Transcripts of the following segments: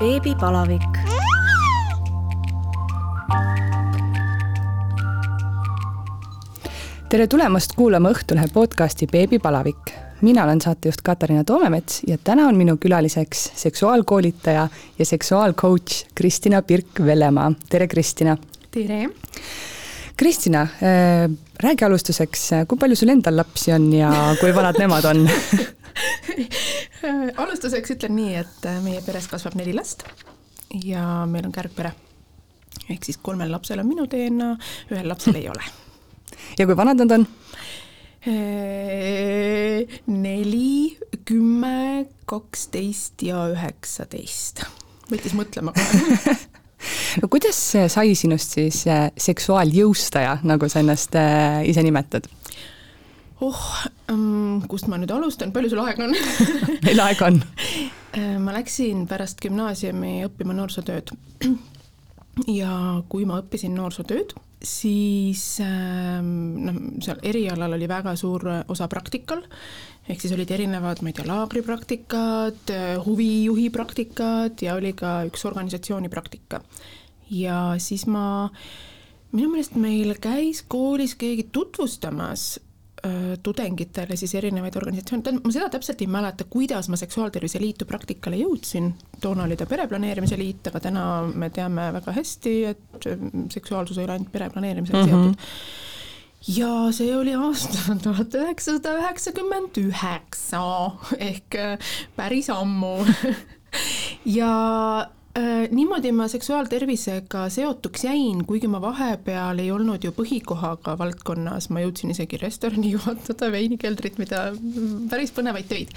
beebipalavik. tere tulemast kuulama Õhtulehe podcasti Beebipalavik. mina olen saatejuht Katariina Toomemets ja täna on minu külaliseks seksuaalkoolitaja ja seksuaalcoach Kristina Pirk-Vellemaa. tere, Kristina! tere! Kristina äh,, räägi alustuseks, kui palju sul endal lapsi on ja kui vanad nemad on alustuseks ütlen nii, et meie peres kasvab neli last ja meil on kärgpere. ehk siis kolmel lapsel on minu DNA, ühel lapsel ei ole. ja kui vanad nad on? neli, kümme, kaksteist ja üheksateist. võttis mõtlema kohe no kuidas sai sinust siis äh, seksuaaljõustaja, nagu sa ennast äh, ise nimetad? oh um,, kust ma nüüd alustan, palju sul aega on meil aega on äh, ma läksin pärast gümnaasiumi õppima noorsootööd. ja kui ma õppisin noorsootööd, siis ähm, noh, seal erialal oli väga suur osa praktikal, ehk siis olid erinevad, ma ei tea, laagripraktikad, huvijuhi praktikad ja oli ka üks organisatsiooni praktika. ja siis ma, minu meelest meil käis koolis keegi tutvustamas tudengitele siis erinevaid organisatsioone, ma seda täpselt ei mäleta, kuidas ma Seksuaaltervise Liitu praktikale jõudsin, toona oli ta Pereplaneerimise Liit, aga täna me teame väga hästi, et seksuaalsus ei ole ainult pereplaneerimisega mm -hmm. seotud. Ja see oli aasta tuhat üheksasada üheksakümmend üheksa ehk päris ammu. Ja Äh, niimoodi ma seksuaaltervisega seotuks jäin, kuigi ma vahepeal ei olnud ju põhikohaga valdkonnas, ma jõudsin isegi restorani juhatada, veinikeldrit, mida päris põnevaid töid.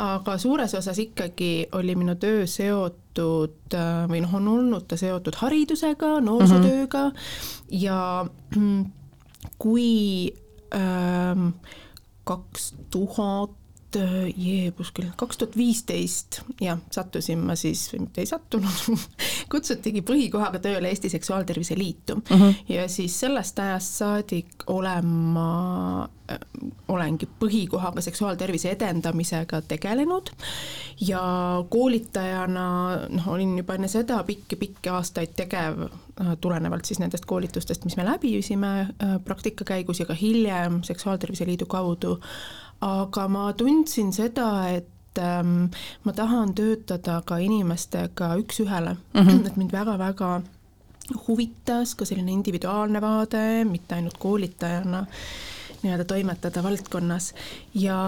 aga suures osas ikkagi oli minu töö seotud äh, või noh, on olnud ta seotud haridusega, noorsootööga mm -hmm. ja kui ähm, kaks tuhat Äh, jeebus küll, kaks tuhat viisteist jah, sattusin ma siis, või mitte ei sattunud kutsutigi põhikohaga tööle Eesti Seksuaaltervise Liitu mhm. -huh. ja siis sellest ajast saadik olen ma, äh, olengi põhikohaga seksuaaltervise edendamisega tegelenud ja koolitajana noh, olin juba enne seda pikki-pikki aastaid tegev äh, tulenevalt siis nendest koolitustest, mis me läbi viisime praktika käigus ja ka hiljem Seksuaaltervise Liidu kaudu aga ma tundsin seda, et ähm, ma tahan töötada ka inimestega üks-ühele mm, -hmm. et mind väga-väga huvitas ka selline individuaalne vaade, mitte ainult koolitajana nii-öelda toimetada valdkonnas ja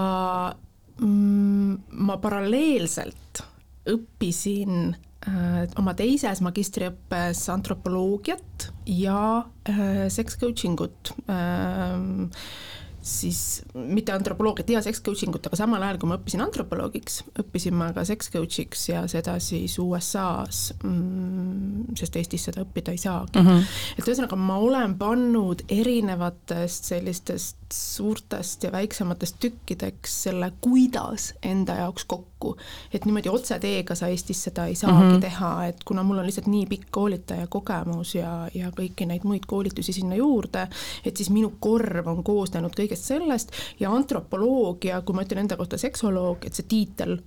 mm, ma paralleelselt õppisin äh, oma teises magistriõppes antropoloogiat ja äh, sex coaching ut äh, siis mitte antropoloogiat ja sex coaching ut, aga samal ajal, kui ma õppisin antropoloogiks, õppisin ma ka sex coach'iks ja seda siis USA-s mm,, sest Eestis seda õppida ei saagi mm. -hmm. et ühesõnaga, ma olen pannud erinevatest sellistest suurtest ja väiksematest tükkideks selle, kuidas enda jaoks kokku. et niimoodi otseteega sa Eestis seda ei saagi mm -hmm. teha, et kuna mul on lihtsalt nii pikk koolitaja kogemus ja, ja kõiki neid muid koolitusi sinna juurde, et siis minu korv on koosnenud kõige kõigest sellest ja antropoloogia, kui ma ütlen enda kohta seksoloog, et see tiitel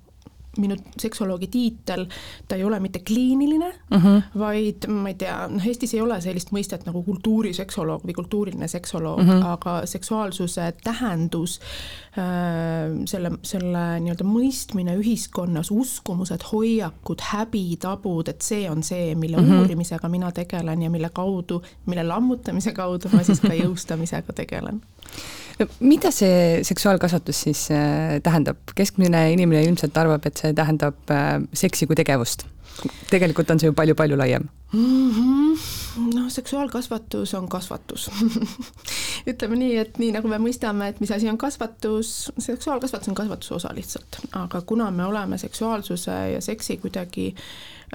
minu seksoloogi tiitel, ta ei ole mitte kliiniline mhm. -huh. vaid ma ei tea, noh Eestis ei ole sellist mõistet nagu kultuuriseksoloog või kultuuriline seksoloog uh, mhm. -huh. aga seksuaalsuse tähendus äh,, selle, selle nii-öelda mõistmine ühiskonnas, uskumused, hoiakud, häbi, tabud, et see on see, mille mhm. -huh. uurimisega mina tegelen ja mille kaudu, mille lammutamise kaudu ma siis ka jõustamisega tegelen no mida see seksuaalkasvatus siis äh, tähendab, keskmine inimene ilmselt arvab, et see tähendab äh, seksi kui tegevust. tegelikult on see ju palju-palju laiem mm. -hmm. noh, seksuaalkasvatus on kasvatus ütleme nii, et nii nagu me mõistame, et mis asi on kasvatus, seksuaalkasvatus on kasvatuse osa lihtsalt, aga kuna me oleme seksuaalsuse ja seksi kuidagi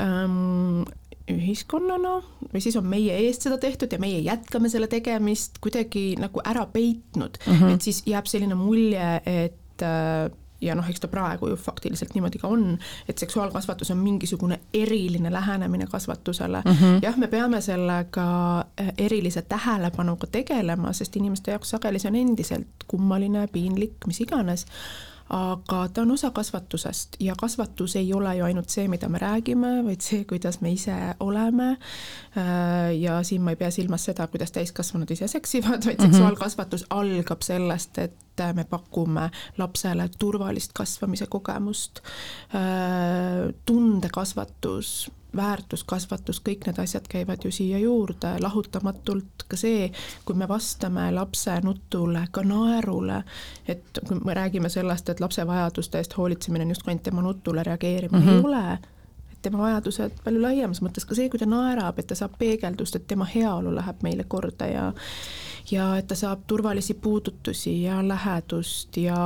ähm, ühiskonnana või siis on meie eest seda tehtud ja meie jätkame selle tegemist kuidagi nagu ära peitnud mm, -hmm. et siis jääb selline mulje, et äh, ja noh, eks ta praegu ju faktiliselt niimoodi ka on, et seksuaalkasvatus on mingisugune eriline lähenemine kasvatusele mm. -hmm. jah, me peame sellega äh, erilise tähelepanuga tegelema, sest inimeste jaoks sageli see on endiselt kummaline, piinlik, mis iganes aga ta on osa kasvatusest ja kasvatus ei ole ju ainult see, mida me räägime, vaid see, kuidas me ise oleme. Äh, ja siin ma ei pea silmas seda, kuidas täiskasvanud ise seksivad, vaid -hmm. seksuaalkasvatus algab sellest, et me pakume lapsele turvalist kasvamise kogemust, äh, tundekasvatus väärtuskasvatus, kõik need asjad käivad ju siia juurde lahutamatult, ka see, kui me vastame lapse nutule, ka naerule, et kui me räägime sellest, et lapse vajaduste eest hoolitsemine on justkui ainult tema nutule reageerimine mm, -hmm. ei ole tema vajadused palju laiemas mõttes, ka see, kui ta naerab, et ta saab peegeldust, et tema heaolu läheb meile korda ja ja et ta saab turvalisi puudutusi ja lähedust ja,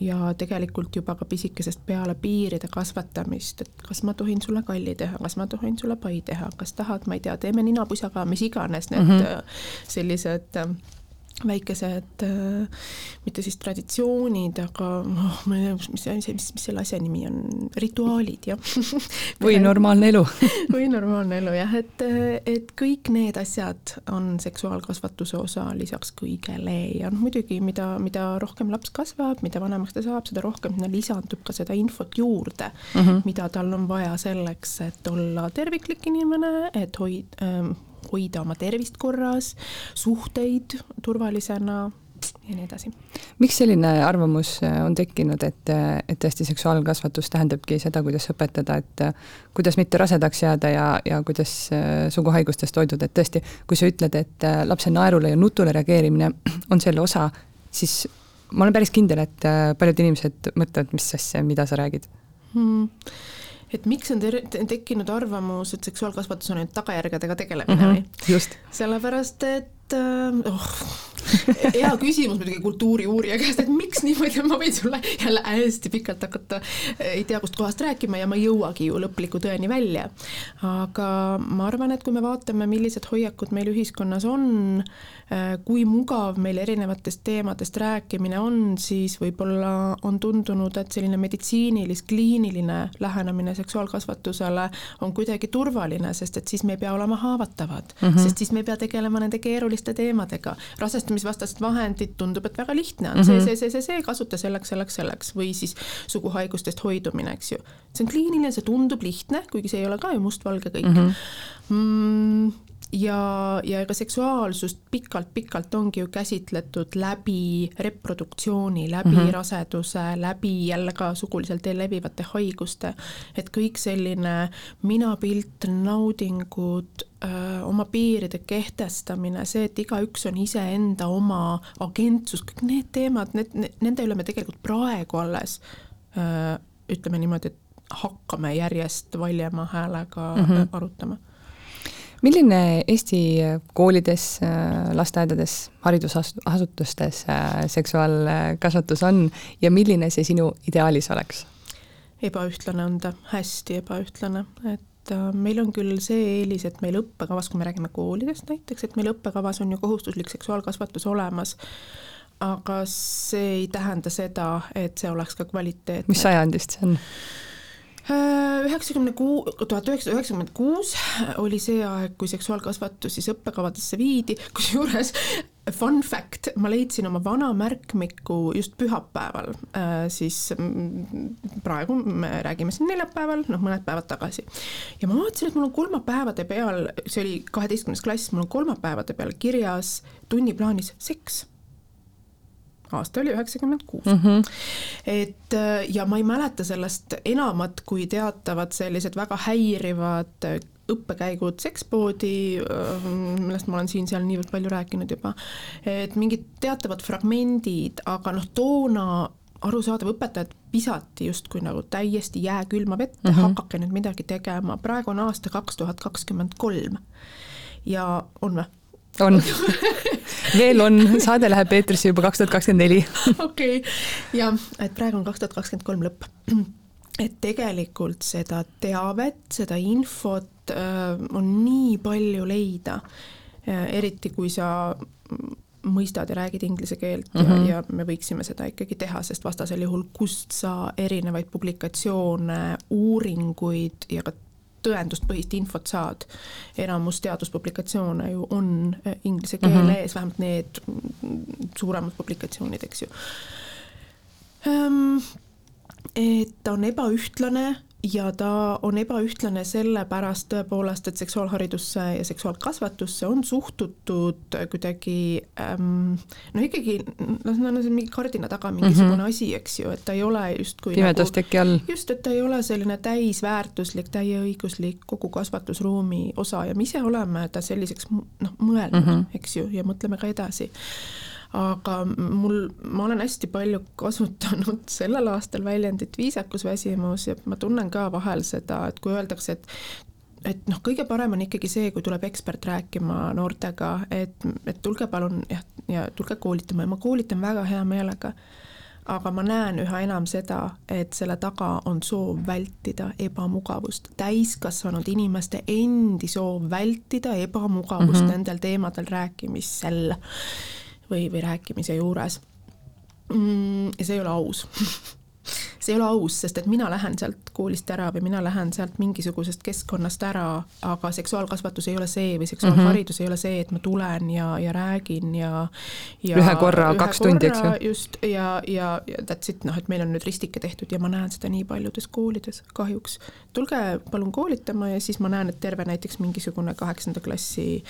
ja tegelikult juba ka pisikesest peale piiride kasvatamist, et kas ma tohin sulle kalli teha, kas ma tohin sulle pai teha, kas tahad, ma ei tea, teeme ninapusaga, mis iganes need mm -hmm. sellised väikesed äh, mitte siis traditsioonid, aga noh, ma ei tea, mis see asi, mis, mis selle asja nimi on, rituaalid jah või normaalne elu või normaalne elu jah, et, et kõik need asjad on seksuaalkasvatuse osa lisaks kõigele ja noh, muidugi mida, mida rohkem laps kasvab, mida vanemaks ta saab, seda rohkem sinna lisandub ka seda infot juurde mm, -hmm. mida tal on vaja selleks, et olla terviklik inimene, et hoid- ähm,, hoida oma tervist korras, suhteid turvalisena ja nii edasi. miks selline arvamus äh, on tekkinud, et, äh, et tõesti seksuaalkasvatus tähendabki seda, kuidas õpetada, et äh, kuidas mitte rasedaks jääda ja, ja kuidas suguhaigustest hoiduda, et tõesti, kui sa ütled, et lapse naerule ja nutule reageerimine on selle osa, siis ma olen päris kindel, et paljud inimesed mõtlevad, mis asja, mida sa räägid. Hmm et miks on tekkinud arvamus, et seksuaalkasvatus on ainult tagajärgedega tegelemine mm -hmm, või? sellepärast, et äh, oh, hea küsimus muidugi kultuuriuurija käest, et miks niimoodi, ma võin sulle jälle hästi pikalt hakata ei tea kust kohast rääkima ja ma ei jõuagi ju lõpliku tõeni välja. aga ma arvan, et kui me vaatame, millised hoiakud meil ühiskonnas on, äh, kui mugav meil erinevatest teemadest rääkimine on, siis võib-olla on tundunud, et selline meditsiinilis, kliiniline lähenemine seksuaalkasvatusele on kuidagi turvaline, sest et siis me ei pea olema haavatavad mm, -hmm. sest siis me ei pea tegelema nende keeruliste teemadega. Rasestamisvastased vahendid tundub, et väga lihtne on mm -hmm. see, see, see, see, see, kasuta selleks, selleks, selleks või siis suguhaigustest hoidumine, eks ju. see on kliiniline, see tundub lihtne, kuigi see ei ole ka ju mustvalge kõik mm. -hmm. Mm, ja, ja ega seksuaalsust pikalt-pikalt ongi ju käsitletud läbi reproduktsiooni, läbi mm -hmm. raseduse, läbi jälle ka sugulisel teel levivate haiguste, et kõik selline minapilt, naudingud, oma piiride kehtestamine, see, et igaüks on iseenda oma agentsus, kõik need teemad, need, nende üle me tegelikult praegu alles ütleme niimoodi, et hakkame järjest valjema häälega mm -hmm. arutama milline Eesti koolides, lasteaedades, haridusasutustes seksuaalkasvatus on ja milline see sinu ideaalis oleks? ebaühtlane on ta, hästi ebaühtlane, et meil on küll see eelis, et meil õppekavas, kui me räägime koolidest näiteks, et meil õppekavas on ju kohustuslik seksuaalkasvatus olemas, aga see ei tähenda seda, et see oleks ka kvaliteetne. mis sajandist see on? üheksakümne kuu, tuhat üheksasada üheksakümmend kuus oli see aeg, kui seksuaalkasvatus siis õppekavadesse viidi, kusjuures fun fact, ma leidsin oma vana märkmiku just pühapäeval, äh, siis mm, praegu me räägime siin neljapäeval, noh, mõned päevad tagasi. ja ma vaatasin, et mul on kolmapäevade peal, see oli kaheteistkümnes klass, mul on kolmapäevade peal kirjas tunniplaanis seks aasta oli üheksakümmend kuus. Mhm. et äh, ja ma ei mäleta sellest enamat kui teatavad sellised väga häirivad äh, õppekäigud sekspoodi, äh, millest ma olen siin-seal niivõrd palju rääkinud juba, et mingid teatavad fragmendid, aga noh, toona arusaadav, õpetajad visati justkui nagu täiesti jääkülma vette mm, -hmm. hakake nüüd midagi tegema, praegu on aasta kaks tuhat kakskümmend kolm ja on või? on veel on, saade läheb eetrisse juba kaks tuhat kakskümmend neli. okei, jah, et praegu on kaks tuhat kakskümmend kolm lõpp. et tegelikult seda teavet, seda infot äh, on nii palju leida äh,, eriti kui sa mõistad ja räägid inglise keelt mm -hmm. ja, mhm. ja me võiksime seda ikkagi teha, sest vastasel juhul, kust sa erinevaid publikatsioone, uuringuid ja ka tõenduspõhist infot saad. enamus teaduspublikatsioone ju on äh, inglise keeles mm, -hmm. vähemalt need suuremad publikatsioonid, eks ju. ähm,? et ta on ebaühtlane ja ta on ebaühtlane sellepärast tõepoolest, et seksuaalharidusse ja seksuaalkasvatusse on suhtutud kuidagi ähm, no ikkagi noh, no see on mingi kardina taga mingisugune mm -hmm. asi, eks ju, et ta ei ole justkui pimedas nagu, teki all. just, et ta ei ole selline täisväärtuslik, täieõiguslik kogu kasvatusruumi osa ja me ise oleme ta selliseks noh, mõelnud mm, -hmm. eks ju, ja mõtleme ka edasi aga mul, ma olen hästi palju kasutanud sellel aastal väljendit viisakusväsimus ja ma tunnen ka vahel seda, et kui öeldakse, et et noh, kõige parem on ikkagi see, kui tuleb ekspert rääkima noortega, et, et tulge palun jah, ja tulge koolitama. Ja ma koolitan väga hea meelega. Aga ma näen üha enam seda, et selle taga on soov vältida ebamugavust, täiskasvanud inimeste endi soov vältida ebamugavust mm -hmm. nendel teemadel rääkimisel või, või rääkimise juures. Mm, ja see ei ole aus see ei ole aus, sest et mina lähen sealt koolist ära või mina lähen sealt mingisugusest keskkonnast ära, aga seksuaalkasvatus ei ole see või seksuaalharidus mm -hmm. ei ole see, et ma tulen ja, ja räägin ja, ja ühe korra, kaks tundi, eks ju. just, ja, ja, ja that's it, noh, et meil on nüüd ristike tehtud ja ma näen seda nii paljudes koolides kahjuks. tulge palun koolitama ja siis ma näen, et terve näiteks mingisugune kaheksanda klassi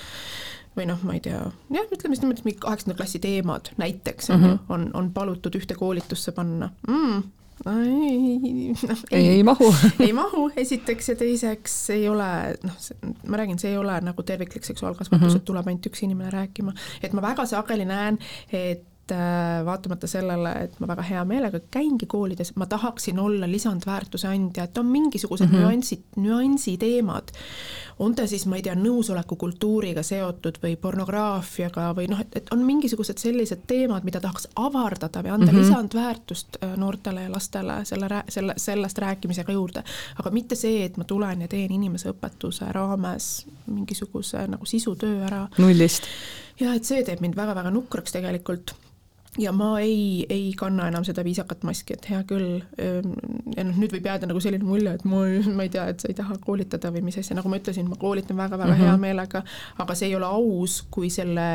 või noh, ma ei tea, jah, ütleme siis niimoodi, mingi kaheksanda klassi teemad näiteks mm -hmm., on, on palutud ühte koolitusse panna mm,. ei, noh, ei, ei mahu ei mahu, esiteks ja teiseks ei ole, noh, ma räägin, see ei ole nagu terviklik seksuaalkasvatus mm, -hmm. et tuleb ainult üks inimene rääkima, et ma väga sageli näen, et et äh, vaatamata sellele, et ma väga hea meelega käingi koolides, ma tahaksin olla lisandväärtuse andja, et on mingisugused mm -hmm. nüansid, nüansiteemad, on ta siis, ma ei tea, nõusoleku kultuuriga seotud või pornograafiaga või noh, et, et on mingisugused sellised teemad, mida tahaks avardada või anda mm -hmm. lisandväärtust äh, noortele ja lastele selle, selle, sellest rääkimisega juurde. aga mitte see, et ma tulen ja teen inimeseõpetuse raames mingisuguse nagu sisutöö ära. nullist. ja et see teeb mind väga-väga nukraks tegelikult ja ma ei, ei kanna enam seda viisakat maski, et hea küll, ehm, ja noh, nüüd võib jääda nagu selline mulje, et ma, ma ei tea, et sa ei taha koolitada või mis asja, nagu ma ütlesin, ma koolitan väga-väga mm -hmm. hea mhm. meelega, aga see ei ole aus, kui selle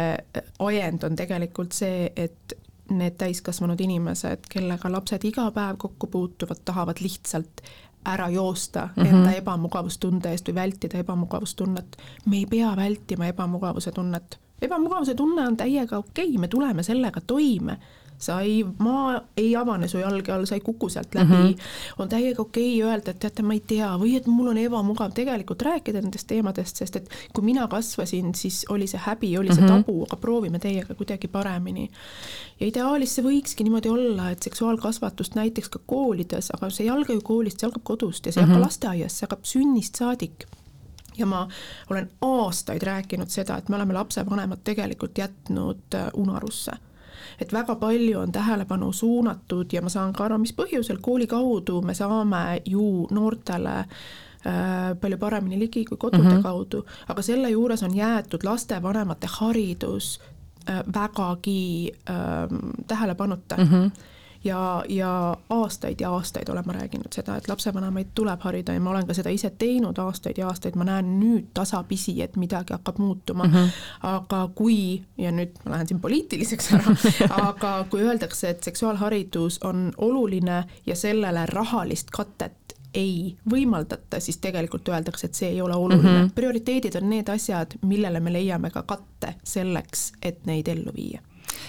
ajend on tegelikult see, et need täiskasvanud inimesed, kellega lapsed iga päev kokku puutuvad, tahavad lihtsalt ära joosta mm -hmm. enda ebamugavustunde eest või vältida ebamugavustunnet. me ei pea vältima ebamugavuse tunnet ebamugavuse tunne on täiega okei okay,, me tuleme sellega toime. sa ei, maa ei avane su jalge all, sa ei kuku sealt läbi mm. -hmm. on täiega okei okay öelda, et teate, ma ei tea või et mul on ebamugav tegelikult rääkida nendest teemadest, sest et kui mina kasvasin, siis oli see häbi, oli see -hmm. tabu, aga proovime teiega kuidagi paremini. ja ideaalis see võikski niimoodi olla, et seksuaalkasvatust näiteks ka koolides, aga see ei alga ju koolist, see algab kodust ja see ei mm -hmm. hakka lasteaias, see hakkab sünnist saadik ja ma olen aastaid rääkinud seda, et me oleme lapsevanemad tegelikult jätnud äh, unarusse et väga palju on tähelepanu suunatud ja ma saan ka aru, mis põhjusel, kooli kaudu me saame ju noortele äh, palju paremini ligi kui kodude mm -hmm. kaudu, aga selle juures on jäetud lastevanemate haridus äh, vägagi äh, tähelepanuta mm. -hmm ja, ja aastaid ja aastaid olen ma rääkinud seda, et lapsevanemaid tuleb harida ja ma olen ka seda ise teinud aastaid ja aastaid, ma näen nüüd tasapisi, et midagi hakkab muutuma mm. -hmm. aga kui, ja nüüd ma lähen siin poliitiliseks ära aga kui öeldakse, et seksuaalharidus on oluline ja sellele rahalist katet ei võimaldata, siis tegelikult öeldakse, et see ei ole oluline mm. -hmm. prioriteedid on need asjad, millele me leiame ka katte selleks, et neid ellu viia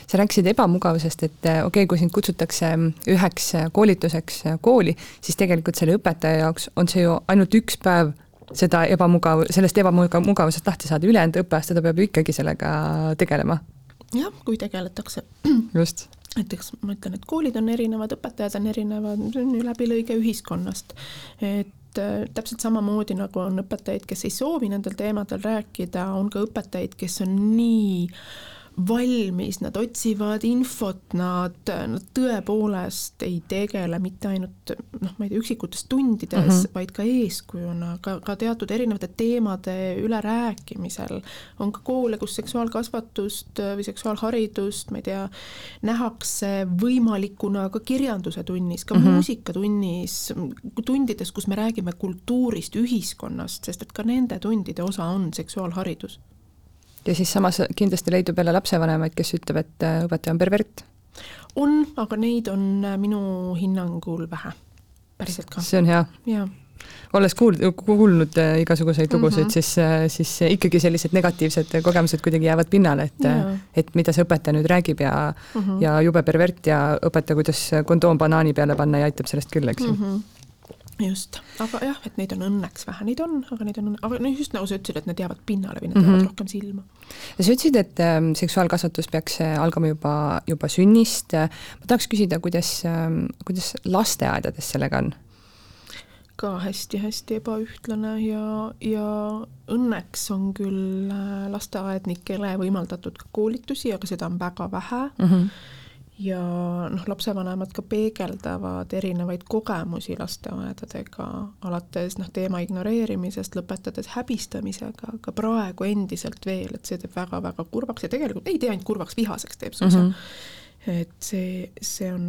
sa rääkisid ebamugavusest, et okei okay,, kui sind kutsutakse üheks koolituseks kooli, siis tegelikult selle õpetaja jaoks on see ju ainult üks päev seda ebamugav, sellest ebamugavusest lahti saada, ülejäänud õppeaasta ta peab ju ikkagi sellega tegelema. jah, kui tegeletakse. just näiteks ma ütlen, et koolid on erinevad, õpetajad on erinevad, see on ju läbilõige ühiskonnast. et äh, täpselt samamoodi nagu on õpetajaid, kes ei soovi nendel teemadel rääkida, on ka õpetajaid, kes on nii äh, valmis, nad otsivad infot, nad, nad tõepoolest ei tegele mitte ainult noh, ma ei tea, üksikutes tundides mm, -hmm. vaid ka eeskujuna, ka, ka teatud erinevate teemade üle rääkimisel. on ka koole, kus seksuaalkasvatust või seksuaalharidust, ma ei tea, nähakse võimalikuna ka kirjanduse tunnis, ka mm -hmm. muusikatunnis, tundides, kus me räägime kultuurist, ühiskonnast, sest et ka nende tundide osa on seksuaalharidus ja siis samas kindlasti leidub jälle lapsevanemaid, kes ütleb, et äh, õpetaja on pervert. on, aga neid on äh, minu hinnangul vähe, päriselt ka. see on hea. jaa olles kuuld-, kuulnud äh, igasuguseid lugusid mm, -hmm. siis, siis ikkagi sellised negatiivsed kogemused kuidagi jäävad pinnale, et yeah. et mida see õpetaja nüüd räägib ja mm, -hmm. ja jube pervert ja õpetaja, kuidas kondoom banaani peale panna ja aitab sellest küll, eks ju mm. -hmm just, aga jah, et neid on õnneks vähe, neid on, aga neid on, aga no just nagu sa ütlesid, et need jäävad pinnale või need mm -hmm. jäävad rohkem silma. ja sa ütlesid, et äh, seksuaalkasvatus peaks äh, algama juba, juba sünnist. ma tahaks küsida, kuidas äh,, kuidas lasteaedades sellega on? ka hästi-hästi ebaühtlane ja, ja õnneks on küll äh, lasteaednikele võimaldatud ka koolitusi, aga seda on väga vähe mm. -hmm ja noh, lapsevanemad ka peegeldavad erinevaid kogemusi lasteaedadega, alates noh, teema ignoreerimisest, lõpetades häbistamisega, aga praegu endiselt veel, et see teeb väga-väga kurvaks ja tegelikult ei tee ainult kurvaks, vihaseks teeb suisa mm. -hmm. et see, see on,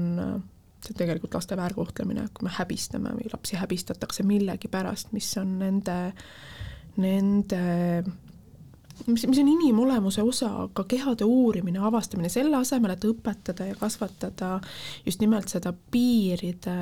see on tegelikult laste väärkohtlemine, kui me häbistame või lapsi häbistatakse millegi pärast, mis on nende, nende mis, mis on inimolemuse osa, aga kehade uurimine, avastamine, selle asemel, et õpetada ja kasvatada just nimelt seda piiride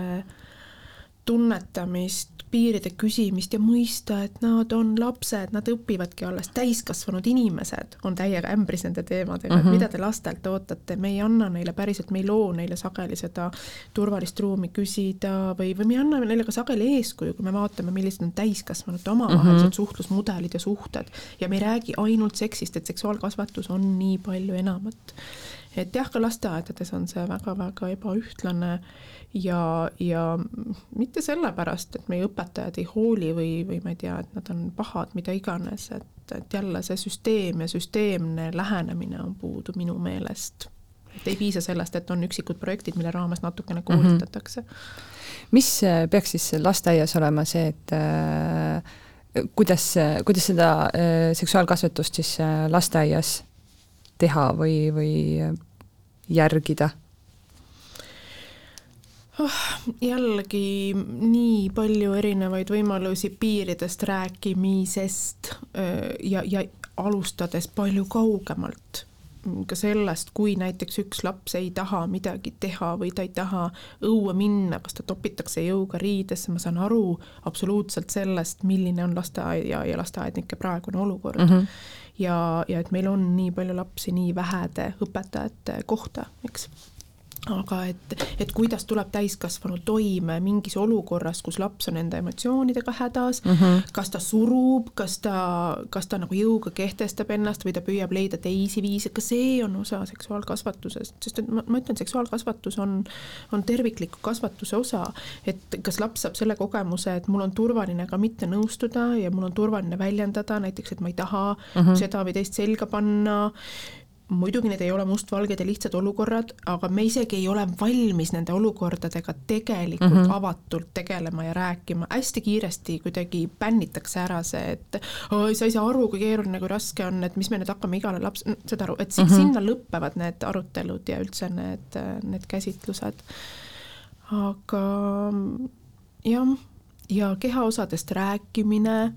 tunnetamist, piiride küsimist ja mõista, et nad on lapsed, nad õpivadki alles, täiskasvanud inimesed on täiega ämbris nende teemadega mm, -hmm. et mhm. mida te lastelt ootate, me ei anna neile päriselt, me ei loo neile sageli seda turvalist ruumi küsida või, või me ei anna neile ka sageli eeskuju, kui me vaatame, millised on täiskasvanute omavahelised mm -hmm. suhtlusmudelid ja suhted ja me ei räägi ainult seksist, et seksuaalkasvatus on nii palju enamat. Et jah, ka lasteaedades on see väga-väga ebaühtlane ja, ja mitte sellepärast, et meie õpetajad ei hooli või, või ma ei tea, et nad on pahad, mida iganes, et, et jälle see süsteem ja süsteemne lähenemine on puudu minu meelest. et ei piisa sellest, et on üksikud projektid, mille raames natukene mhm. koolitatakse mm. -hmm. mis äh, peaks siis lasteaias olema see, et äh, kuidas, kuidas seda äh, seksuaalkasvatust siis äh, lasteaias teha või, või järgida? oh, jällegi nii palju erinevaid võimalusi piiridest rääkimisest ja, ja alustades palju kaugemalt ka sellest, kui näiteks üks laps ei taha midagi teha või ta ei taha õue minna, kas ta topitakse jõuga riidesse, ma saan aru absoluutselt sellest, milline on lasteaia ja lasteaednike praegune olukord mm. -hmm. Ja, ja et meil on nii palju lapsi nii vähede õpetajate kohta, eks aga et, et kuidas tuleb täiskasvanu toime mingis olukorras, kus laps on enda emotsioonidega hädas mm, -hmm. kas ta surub, kas ta, kas ta nagu jõuga kehtestab ennast või ta püüab leida teisi viise, ka see on osa seksuaalkasvatusest, sest et ma, ma ütlen, seksuaalkasvatus on, on tervikliku kasvatuse osa, et kas laps saab selle kogemuse, et mul on turvaline ka mitte nõustuda ja mul on turvaline väljendada näiteks, et ma ei taha mm -hmm. seda või teist selga panna, muidugi need ei ole mustvalged ja lihtsad olukorrad, aga me isegi ei ole valmis nende olukordadega tegelikult mm -hmm. avatult tegelema ja rääkima, hästi kiiresti kuidagi bännitakse ära see, et oi, sa ei saa aru, kui keeruline, kui raske on, et mis me nüüd hakkame igale laps-, saad aru, et mm -hmm. sinna lõpevad need arutelud ja üldse need, need käsitlused. aga jah, ja kehaosadest rääkimine,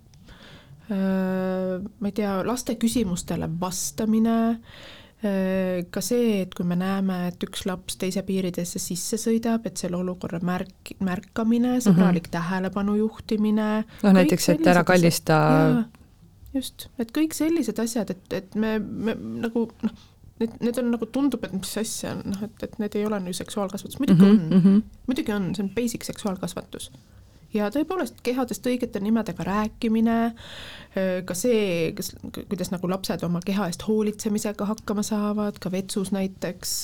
ma ei tea, laste küsimustele vastamine Äh, ka see, et kui me näeme, et üks laps teise piiridesse sisse sõidab, et selle olukorra märk, märkamine, sõbralik mm -hmm. tähelepanu juhtimine. noh, näiteks, et ära kallista. just, et kõik sellised asjad, et, et me, me nagu noh, need, need on nagu tundub, et mis asja, noh, et, et need ei ole nüüd seksuaalkasvatus, muidugi mm -hmm, on mm, -hmm. muidugi on, see on basic seksuaalkasvatus ja tõepoolest kehadest õigete nimedega rääkimine, ka see, kas, kuidas nagu lapsed oma keha eest hoolitsemisega hakkama saavad, ka vetsus näiteks,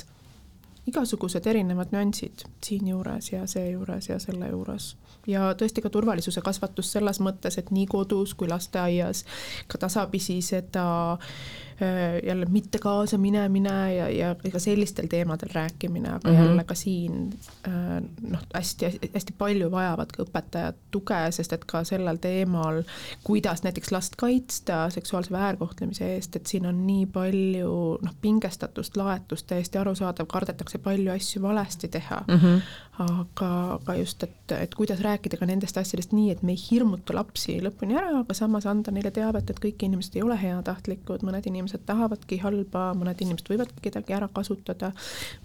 igasugused erinevad nüansid siinjuures ja seejuures ja selle juures. Ja tõesti ka turvalisuse kasvatus selles mõttes, et nii kodus kui lasteaias ka tasapisi seda äh, jälle mitte kaasa minemine ja, ja ka sellistel teemadel rääkimine, aga mm -hmm. jälle ka siin äh, noh, hästi-hästi palju vajavad ka õpetajad tuge, sest et ka sellel teemal, kuidas näiteks last kaitsta seksuaalse väärkohtlemise eest, et siin on nii palju noh, pingestatust, laetust, täiesti arusaadav, kardetakse palju asju valesti teha mm, -hmm. aga, aga just, et, et kuidas rääkida ka nendest asjadest nii, et me ei hirmuta lapsi lõpuni ära, aga samas anda neile teavet, et kõik inimesed ei ole heatahtlikud, mõned inimesed tahavadki halba, mõned inimesed võivadki kedagi ära kasutada,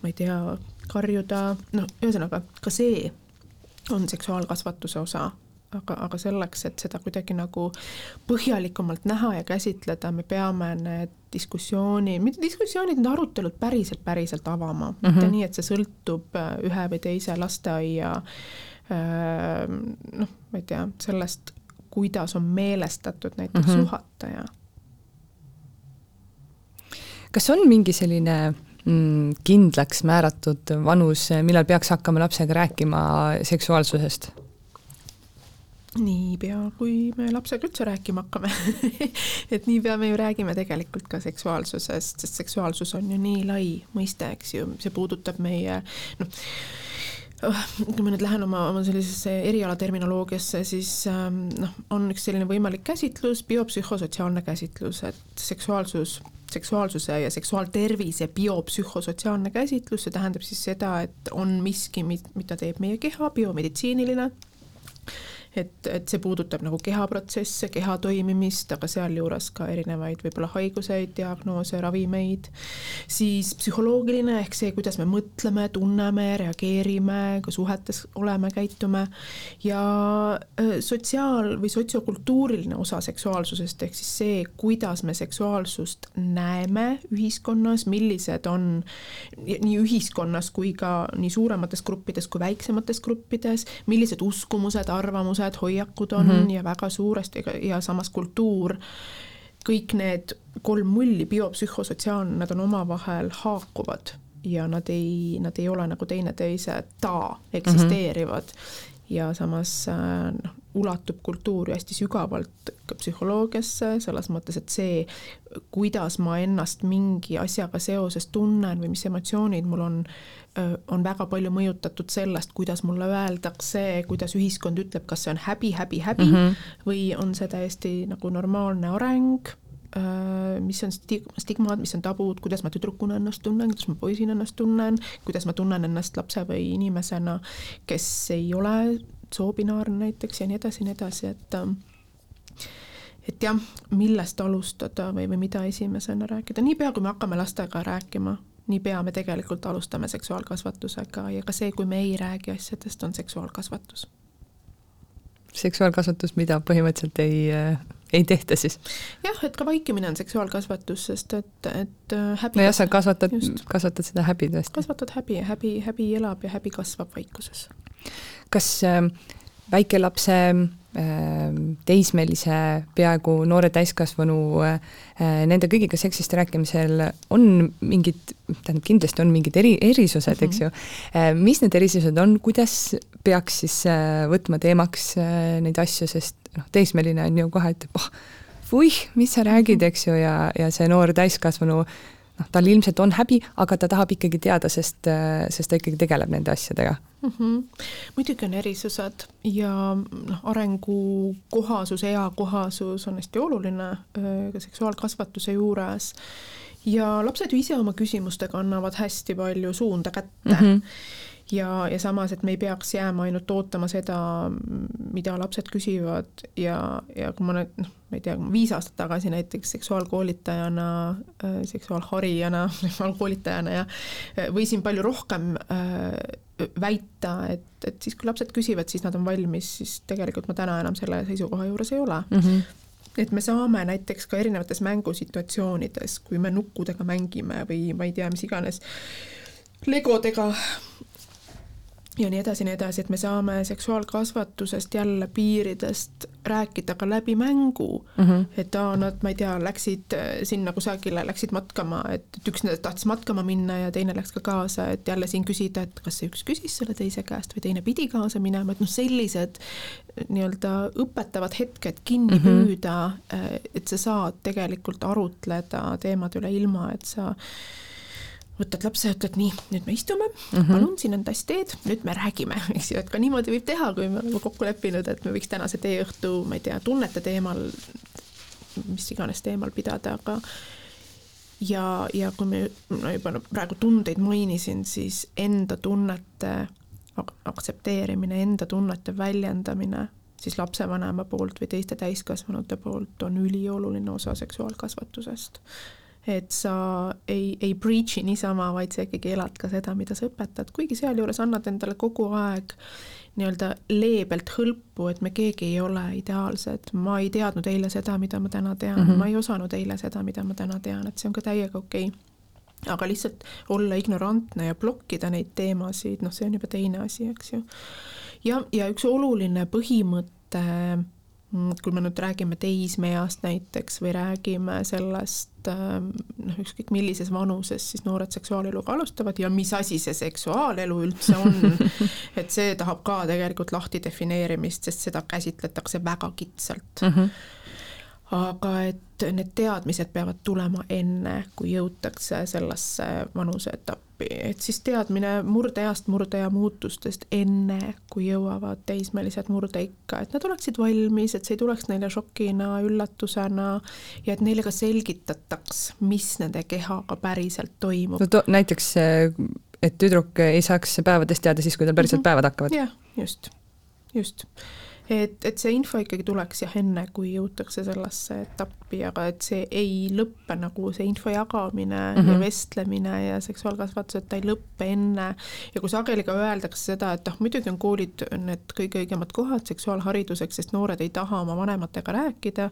ma ei tea, karjuda, noh, ühesõnaga ka see on seksuaalkasvatuse osa. Aga, aga selleks, et seda kuidagi nagu põhjalikumalt näha ja käsitleda, me peame need diskussiooni, mitte diskussioonid, need arutelud päriselt, päriselt avama. Mm, -hmm. mitte nii, et see sõltub äh, ühe või teise lasteaia äh, noh, ma ei tea, sellest, kuidas on meelestatud näiteks mm -hmm. juhataja. kas on mingi selline mm, kindlaks määratud vanus, millal peaks hakkama lapsega rääkima seksuaalsusest? niipea, kui me lapsega üldse rääkima hakkame et niipea me ju räägime tegelikult ka seksuaalsusest, sest seksuaalsus on ju nii lai mõiste, eks ju, see puudutab meie noh, oh, kui ma nüüd lähen oma, oma sellisesse erialaterminoloogiasse, siis ähm, noh, on üks selline võimalik käsitlus, biopsühhosotsiaalne käsitlus, et seksuaalsus, seksuaalsuse ja seksuaaltervise biopsühhosotsiaalne käsitlus, see tähendab siis seda, et on miski, mida teeb meie keha, biomeditsiiniline et, et see puudutab nagu kehaprotsesse, keha toimimist, aga sealjuures ka erinevaid võib-olla haiguseid, diagnoose, ravimeid, siis psühholoogiline ehk see, kuidas me mõtleme, tunneme, reageerime, ka suhetes oleme, käitume. Ja sotsiaal- või sotsiokultuuriline osa seksuaalsusest ehk siis see, kuidas me seksuaalsust näeme ühiskonnas, millised on nii ühiskonnas kui ka nii suuremates gruppides kui väiksemates gruppides, millised uskumused, arvamused, arvamused, hoiakud on mm -hmm. ja väga suuresti ja samas kultuur, kõik need kolm mulli, biopsühhosotsiaalne, nad on omavahel haakuvad ja nad ei, nad ei ole nagu teineteise ta eksisteerivad mm. -hmm ja samas noh, ulatub kultuur ju hästi sügavalt ka psühholoogiasse, selles mõttes, et see, kuidas ma ennast mingi asjaga seoses tunnen või mis emotsioonid mul on, on väga palju mõjutatud sellest, kuidas mulle öeldakse, kuidas ühiskond ütleb, kas see on häbi, häbi, häbi mm -hmm. või on see täiesti nagu normaalne areng, mis on stig-, stigmad, mis on tabud, kuidas ma tüdrukuna ennast tunnen, kuidas ma poisina ennast tunnen, kuidas ma tunnen ennast lapse või inimesena, kes ei ole soobinaarne näiteks ja nii edasi ja nii edasi, et et jah, millest alustada või, või mida esimesena rääkida, niipea kui me hakkame lastega rääkima, niipea me tegelikult alustame seksuaalkasvatusega ja ka see, kui me ei räägi asjadest, on seksuaalkasvatus. seksuaalkasvatus, mida põhimõtteliselt ei, äh, ei tehta siis? jah, et ka vaikimine on seksuaalkasvatus, sest et, et äh, häbi nojah, sa kasvatad, kasvatad seda häbi tõesti. kasvatad häbi ja häbi, häbi elab ja häbi kasvab vaikuses. kas äh, väikelapse Ehm, teismelise, peaaegu noore täiskasvanu, eh, nende kõigiga seksist rääkimisel on mingid, tähendab kindlasti on mingid eri, erisused mm, -hmm. eks ju. Eh, mis need erisused on, kuidas peaks siis eh, võtma teemaks neid asju, sest noh, teismeline on ju kohe, et oh, vuih, mis sa räägid, eks ju, ja, ja see noor täiskasvanu noh, tal ilmselt on häbi, aga ta tahab ikkagi teada, sest, sest ta ikkagi tegeleb nende asjadega mm. -hmm. muidugi on erisused ja noh, arengu kohasus, eakohasus on hästi oluline ka seksuaalkasvatuse juures ja lapsed ju ise oma küsimustega annavad hästi palju suunda kätte mm. -hmm ja, ja samas, et me ei peaks jääma ainult ootama seda, mida lapsed küsivad ja, ja kui ma nüüd noh, ma ei tea, viis aastat tagasi näiteks seksuaalkoolitajana, äh, seksuaalharijana, seksuaalkoolitajana ja äh, võisin palju rohkem äh, väita, et, et siis, kui lapsed küsivad, siis nad on valmis, siis tegelikult ma täna enam selle seisukoha juures ei ole mm. -hmm et me saame näiteks ka erinevates mängusituatsioonides, kui me nukkudega mängime või ma ei tea, mis iganes legodega ja nii edasi, nii edasi, et me saame seksuaalkasvatusest jälle piiridest rääkida ka läbi mängu mm. -hmm. et aa, nad, ma ei tea, läksid äh, sinna kusagile, läksid matkama, et, üks tahtis matkama minna ja teine läks ka kaasa, et jälle siin küsida, et kas see üks küsis selle teise käest või teine pidi kaasa minema, et noh, sellised äh, nii-öelda õpetavad hetked kinni mm -hmm. püüda, äh, et sa saad tegelikult arutleda teemade üle ilma, et sa võtad lapse, ütled nii, nüüd me istume mm, -hmm. palun, siin on tass teed, nüüd me räägime, eks ju, et ka niimoodi võib teha, kui me oleme kokku leppinud, et me võiks tänase teeõhtu, ma ei tea, tunnete teemal, mis iganes teemal pidada, aga ja, ja kui me no juba praegu tundeid mainisin, siis enda tunnete aktsepteerimine, enda tunnete väljendamine siis lapsevanema poolt või teiste täiskasvanute poolt on ülioluline osa seksuaalkasvatusest. Et sa ei, ei preach'i niisama, vaid sa ikkagi elad ka seda, mida sa õpetad, kuigi sealjuures annad endale kogu aeg nii-öelda leebelt hõlpu, et me keegi ei ole ideaalsed, ma ei teadnud eile seda, mida ma täna tean. Mm, -hmm. ma ei osanud eile seda, mida ma täna tean, et see on ka täiega okei. Okay aga lihtsalt olla ignorantne ja blokkida neid teemasid, noh, see on juba teine asi, eks ju. Ja, ja üks oluline põhimõte, mm, kui me nüüd räägime teismeeast näiteks või räägime sellest ähm, noh, ükskõik millises vanuses siis noored seksuaaleluga alustavad ja mis asi see seksuaalelu üldse on, et see tahab ka tegelikult lahti defineerimist, sest seda käsitletakse väga kitsalt mm. -hmm aga et need teadmised peavad tulema enne, kui jõutakse sellesse vanuseetappi appi, et siis teadmine murdeeast, murdeea muutustest enne, kui jõuavad teismelised murdeikka, et nad oleksid valmis, et see ei tuleks neile šokina, üllatusena ja et neile ka selgitataks, mis nende kehaga päriselt toimub. no to-, näiteks, et tüdruk ei saaks päevadest teada siis, kui tal päriselt mm -hmm. päevad hakkavad? jah, just, just et, et see info ikkagi tuleks jah, enne kui jõutakse sellesse etappi, aga et see ei lõppe nagu see info jagamine mm -hmm. ja mhm. vestlemine ja seksuaalkasvatus, et ta ei lõppe enne. ja kui sageli ka öeldakse seda, et noh, muidugi on koolid need kõige õigemad kohad seksuaalhariduseks, sest noored ei taha oma vanematega rääkida,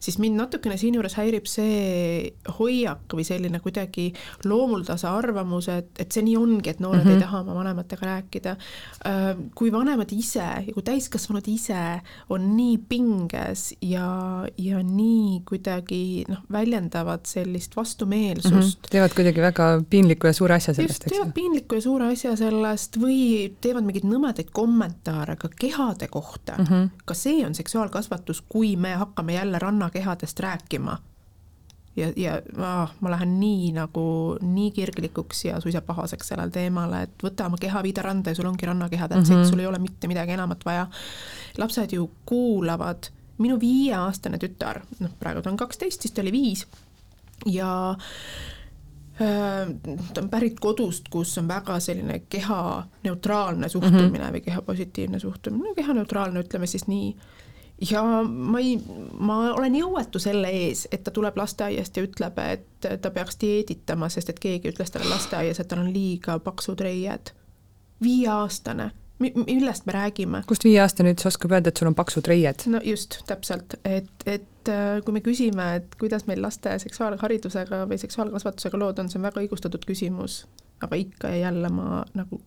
siis mind natukene siinjuures häirib see hoiak või selline kuidagi loomuldase arvamus, et, et see nii ongi, et noored mm -hmm. ei taha oma vanematega rääkida. Äh, kui vanemad ise ja kui täiskasvanud ise ise on nii pinges ja, ja nii kuidagi noh, väljendavad sellist vastumeelsust mm. -hmm. teevad kuidagi väga piinliku ja suure asja sellest, eks ju. teevad piinliku ja suure asja sellest või teevad mingeid nõmedaid kommentaare ka kehade kohta mm. -hmm. ka see on seksuaalkasvatus, kui me hakkame jälle rannakehadest rääkima ja, ja ah, ma lähen nii nagu nii kirglikuks ja suisa pahaseks sellel teemal, et võta oma keha, viida randa ja sul ongi rannakeha, that's mm -hmm. it, sul ei ole mitte midagi enamat vaja. lapsed ju kuulavad, minu viieaastane tütar, noh, praegu ta on kaksteist, siis ta oli viis ja äh, ta on pärit kodust, kus on väga selline kehaneutraalne suhtumine mm -hmm. või kehapositiivne suhtumine, no kehaneutraalne, ütleme siis nii ja ma ei, ma olen jõuetu selle ees, et ta tuleb lasteaiast ja ütleb, et ta peaks dieeditama, sest et keegi ütles talle lasteaias, et tal on liiga paksud reied. viieaastane, millest me räägime? kust viieaastane üldse oskab öelda, et sul on paksud reied? no just, täpselt, et, et äh, kui me küsime, et kuidas meil laste seksuaalharidusega või seksuaalkasvatusega lood on, see on väga õigustatud küsimus, aga ikka ja jälle ma nagu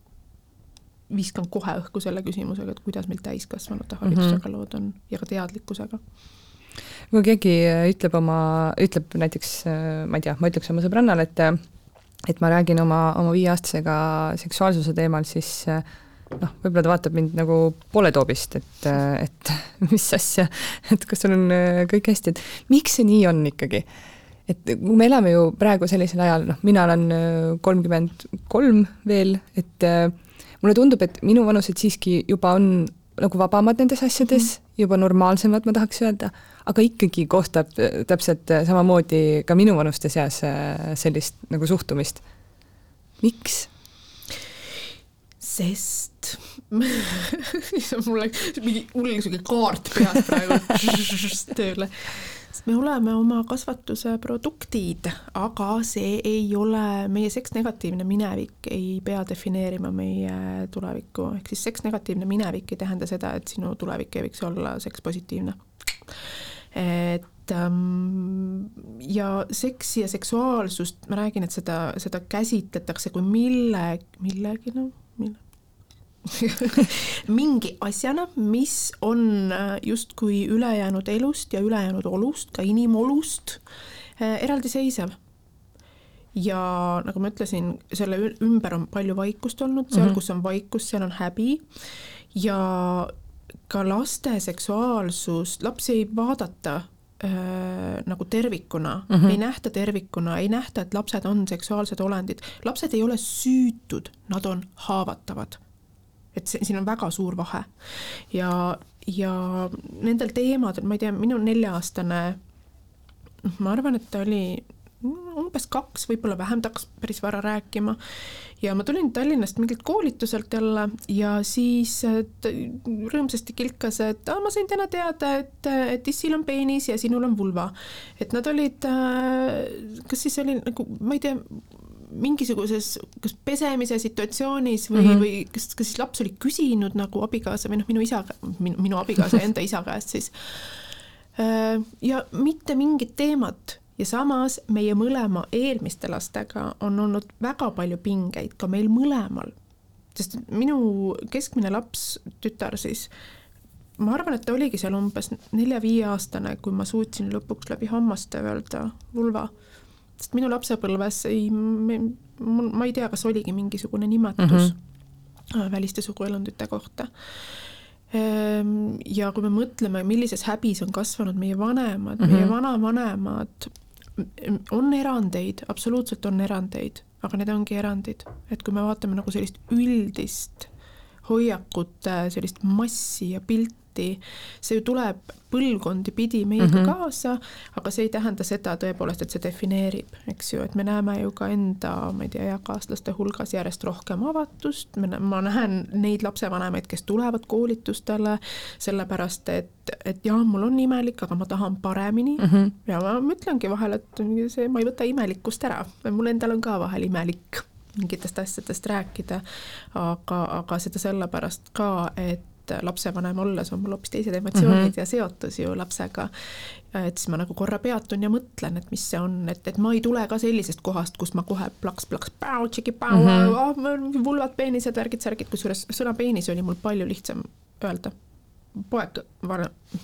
viskan kohe õhku selle küsimusega, et kuidas meil täiskasvanute haridusega mm -hmm. lood on ja ka teadlikkusega. kui keegi ütleb oma, ütleb näiteks, ma ei tea, ma ütleks oma sõbrannale, et et ma räägin oma, oma viieaastasega seksuaalsuse teemal, siis noh, võib-olla ta vaatab mind nagu pooletoobist, et, et mis asja, et kas sul on kõik hästi, et miks see nii on ikkagi? et me elame ju praegu sellisel ajal, noh, mina olen kolmkümmend kolm veel, et äh, mulle tundub, et minu vanused siiski juba on nagu vabamad nendes asjades mm, -hmm. juba normaalsemad, ma tahaks öelda, aga ikkagi kohtab äh, täpselt äh, samamoodi ka minuvanuste seas äh, sellist nagu suhtumist. miks? sest mul läks mingi hull sihuke kaart peas praegu tööle me oleme oma kasvatuse produktid, aga see ei ole, meie seksnegatiivne minevik ei pea defineerima meie tulevikku, ehk siis seksnegatiivne minevik ei tähenda seda, et sinu tulevik ei võiks olla sekspositiivne. et ähm, ja seksi ja seksuaalsust, ma räägin, et seda, seda käsitletakse kui mille, millegi, noh, mille mingi asjana, mis on äh, justkui ülejäänud elust ja ülejäänud olust, ka inimolust äh, eraldiseisev. ja nagu ma ütlesin, selle ümber on palju vaikust olnud, seal mm, -hmm. kus on vaikus, seal on häbi ja ka laste seksuaalsust, lapsi ei vaadata äh, nagu tervikuna mm, -hmm. ei nähta tervikuna, ei nähta, et lapsed on seksuaalsed olendid, lapsed ei ole süütud, nad on haavatavad et see, siin on väga suur vahe. ja, ja nendel teemadel, ma ei tea, minu nelja-aastane, ma arvan, et ta oli umbes kaks, võib-olla vähem, ta hakkas päris vara rääkima. ja ma tulin Tallinnast mingilt koolituselt jälle ja siis rõõmsasti kilkas, et ah, ma sain täna teada, et, et issil on peenis ja sinul on vulva. et nad olid, äh, kas siis oli nagu, ma ei tea, mingisuguses kas pesemise situatsioonis või mm, -hmm. või kas, kas siis laps oli küsinud nagu abikaasa või noh, minu isa, minu, minu abikaasa enda isa käest siis. Äh, ja mitte mingit teemat ja samas meie mõlema eelmiste lastega on olnud väga palju pingeid ka meil mõlemal. sest minu keskmine laps, tütar siis, ma arvan, et ta oligi seal umbes nelja-viieaastane, kui ma suutsin lõpuks läbi hammaste öelda vulva. Sest minu lapsepõlves ei, ma ei tea, kas oligi mingisugune nimetus mm -hmm. väliste suguelundite kohta ehm, ja kui me mõtleme, millises häbis on kasvanud meie vanemad mm, -hmm. meie mhm. vanavanemad, on erandeid, absoluutselt on erandeid, aga need ongi erandid, et kui me vaatame nagu sellist üldist hoiakute sellist massi ja pilti, lahti, see ju tuleb põlvkondi pidi meiega mm -hmm. kaasa, aga see ei tähenda seda tõepoolest, et see defineerib, eks ju, et me näeme ju ka enda, ma ei tea, eakaaslaste hulgas järjest rohkem avatust, ma näen neid lapsevanemaid, kes tulevad koolitustele sellepärast, et, et jah, mul on imelik, aga ma tahan paremini mm -hmm. ja ma ütlengi vahel, et see, ma ei võta imelikkust ära, mul endal on ka vahel imelik mingitest asjadest rääkida, aga, aga seda sellepärast ka, et et lapsevanem olles on mul hoopis teised emotsioonid mm -hmm. ja seotus ju lapsega. et siis ma nagu korra peatun ja mõtlen, et mis see on, et, et ma ei tule ka sellisest kohast, kus ma kohe plaks-plaks, tšiki-päu, mm -hmm. Ah, vulvad, peenised, värgid-särgid, kusjuures sõna peenis oli mul palju lihtsam öelda poeg,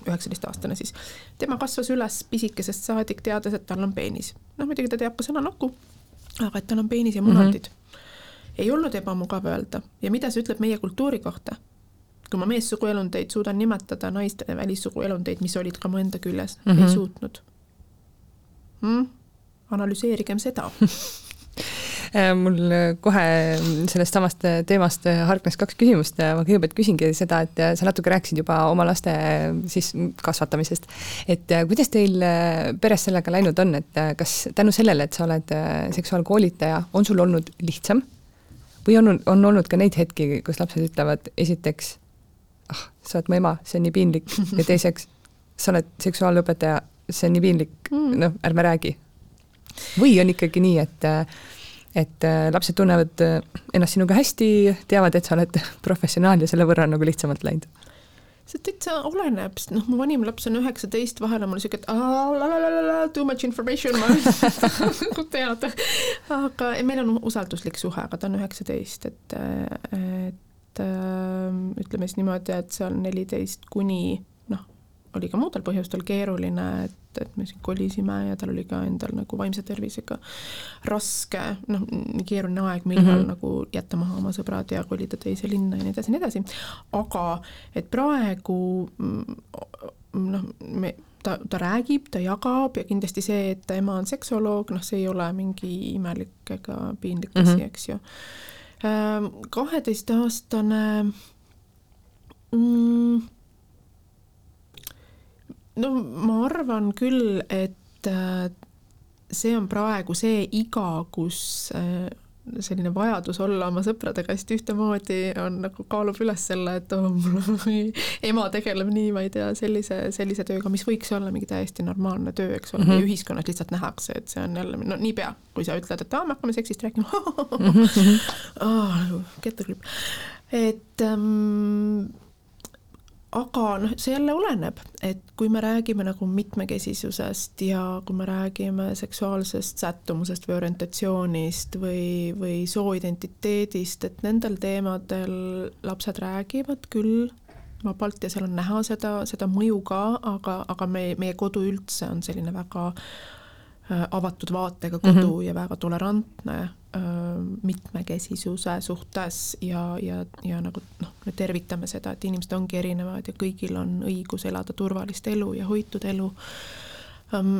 üheksateistaastane siis, tema kasvas üles pisikesest saadik, teades, et tal on peenis. noh, muidugi ta teab ka sõna nuku, aga et tal on peenis ja munadid mm. -hmm. ei olnud ebamugav öelda ja mida see ütleb meie kultuuri kohta? Kui ma meessuguelundeid suudan nimetada naiste välissuguelundeid, mis olid ka mu enda küljes mm, -hmm. ei suutnud mm,. analüseerigem seda äh, mul kohe sellest samast teemast hargnes kaks küsimust ma kõigepealt küsingi seda, et sa natuke rääkisid juba oma laste siis kasvatamisest. et äh, kuidas teil äh, peres sellega läinud on, et kas tänu sellele, et sa oled seksuaalkoolitaja, on sul olnud lihtsam? või on, on olnud ka neid hetki, kus lapsed ütlevad esiteks ah, sa oled mu ema, see on nii piinlik ja teiseks, sa oled seksuaalõpetaja, see on nii piinlik mm., noh, ärme räägi. või on ikkagi nii, et et äh, lapsed tunnevad äh, ennast sinuga hästi, teavad, et sa oled professionaal ja selle võrra on nagu lihtsamalt läinud? see täitsa oleneb, sest noh, mu vanim laps on üheksateist, vahel on mul siuke, et too much information, ma nagu teada. aga meil on usalduslik suhe, aga ta on üheksateist, et, et et ähm, ütleme siis niimoodi, et seal neliteist kuni noh, oli ka muudel põhjustel keeruline, et, et me siin kolisime ja tal oli ka endal nagu vaimse tervisega raske, noh, keeruline aeg, millal mm -hmm. nagu jätta maha oma sõbrad ja kolida teise linna ja nii edasi ja nii edasi, aga et praegu mm, noh, me ta, ta räägib, ta jagab ja kindlasti see, et ta ema on seksoloog, noh, see ei ole mingi imelik ega piinlik asi mm, -hmm. eks ju kaheteistaastane mm, no ma arvan küll, et äh, see on praegu see iga, kus äh, selline vajadus olla oma sõpradega hästi ühtemoodi on nagu kaalub üles selle, et oh, mul ema tegeleb nii, ma ei tea, sellise, sellise tööga, mis võiks olla mingi täiesti normaalne töö, eks ole mm, -hmm. meie ühiskonnas lihtsalt nähakse, et see on jälle, no niipea, kui sa ütled, et aa, me hakkame seksist rääkima mm, -hmm. oh, nagu kettuklipp, et ähm, aga noh, see jälle oleneb, et kui me räägime nagu mitmekesisusest ja kui me räägime seksuaalsest sättumusest või orientatsioonist või, või sooidentiteedist, et nendel teemadel lapsed räägivad küll vabalt ja seal on näha seda, seda mõju ka, aga, aga me, meie kodu üldse on selline väga avatud vaatega kodu mm -hmm. ja väga tolerantne mitmekesisuse suhtes ja, ja, ja nagu noh, me tervitame seda, et inimesed ongi erinevad ja kõigil on õigus elada turvalist elu ja hoitud elu.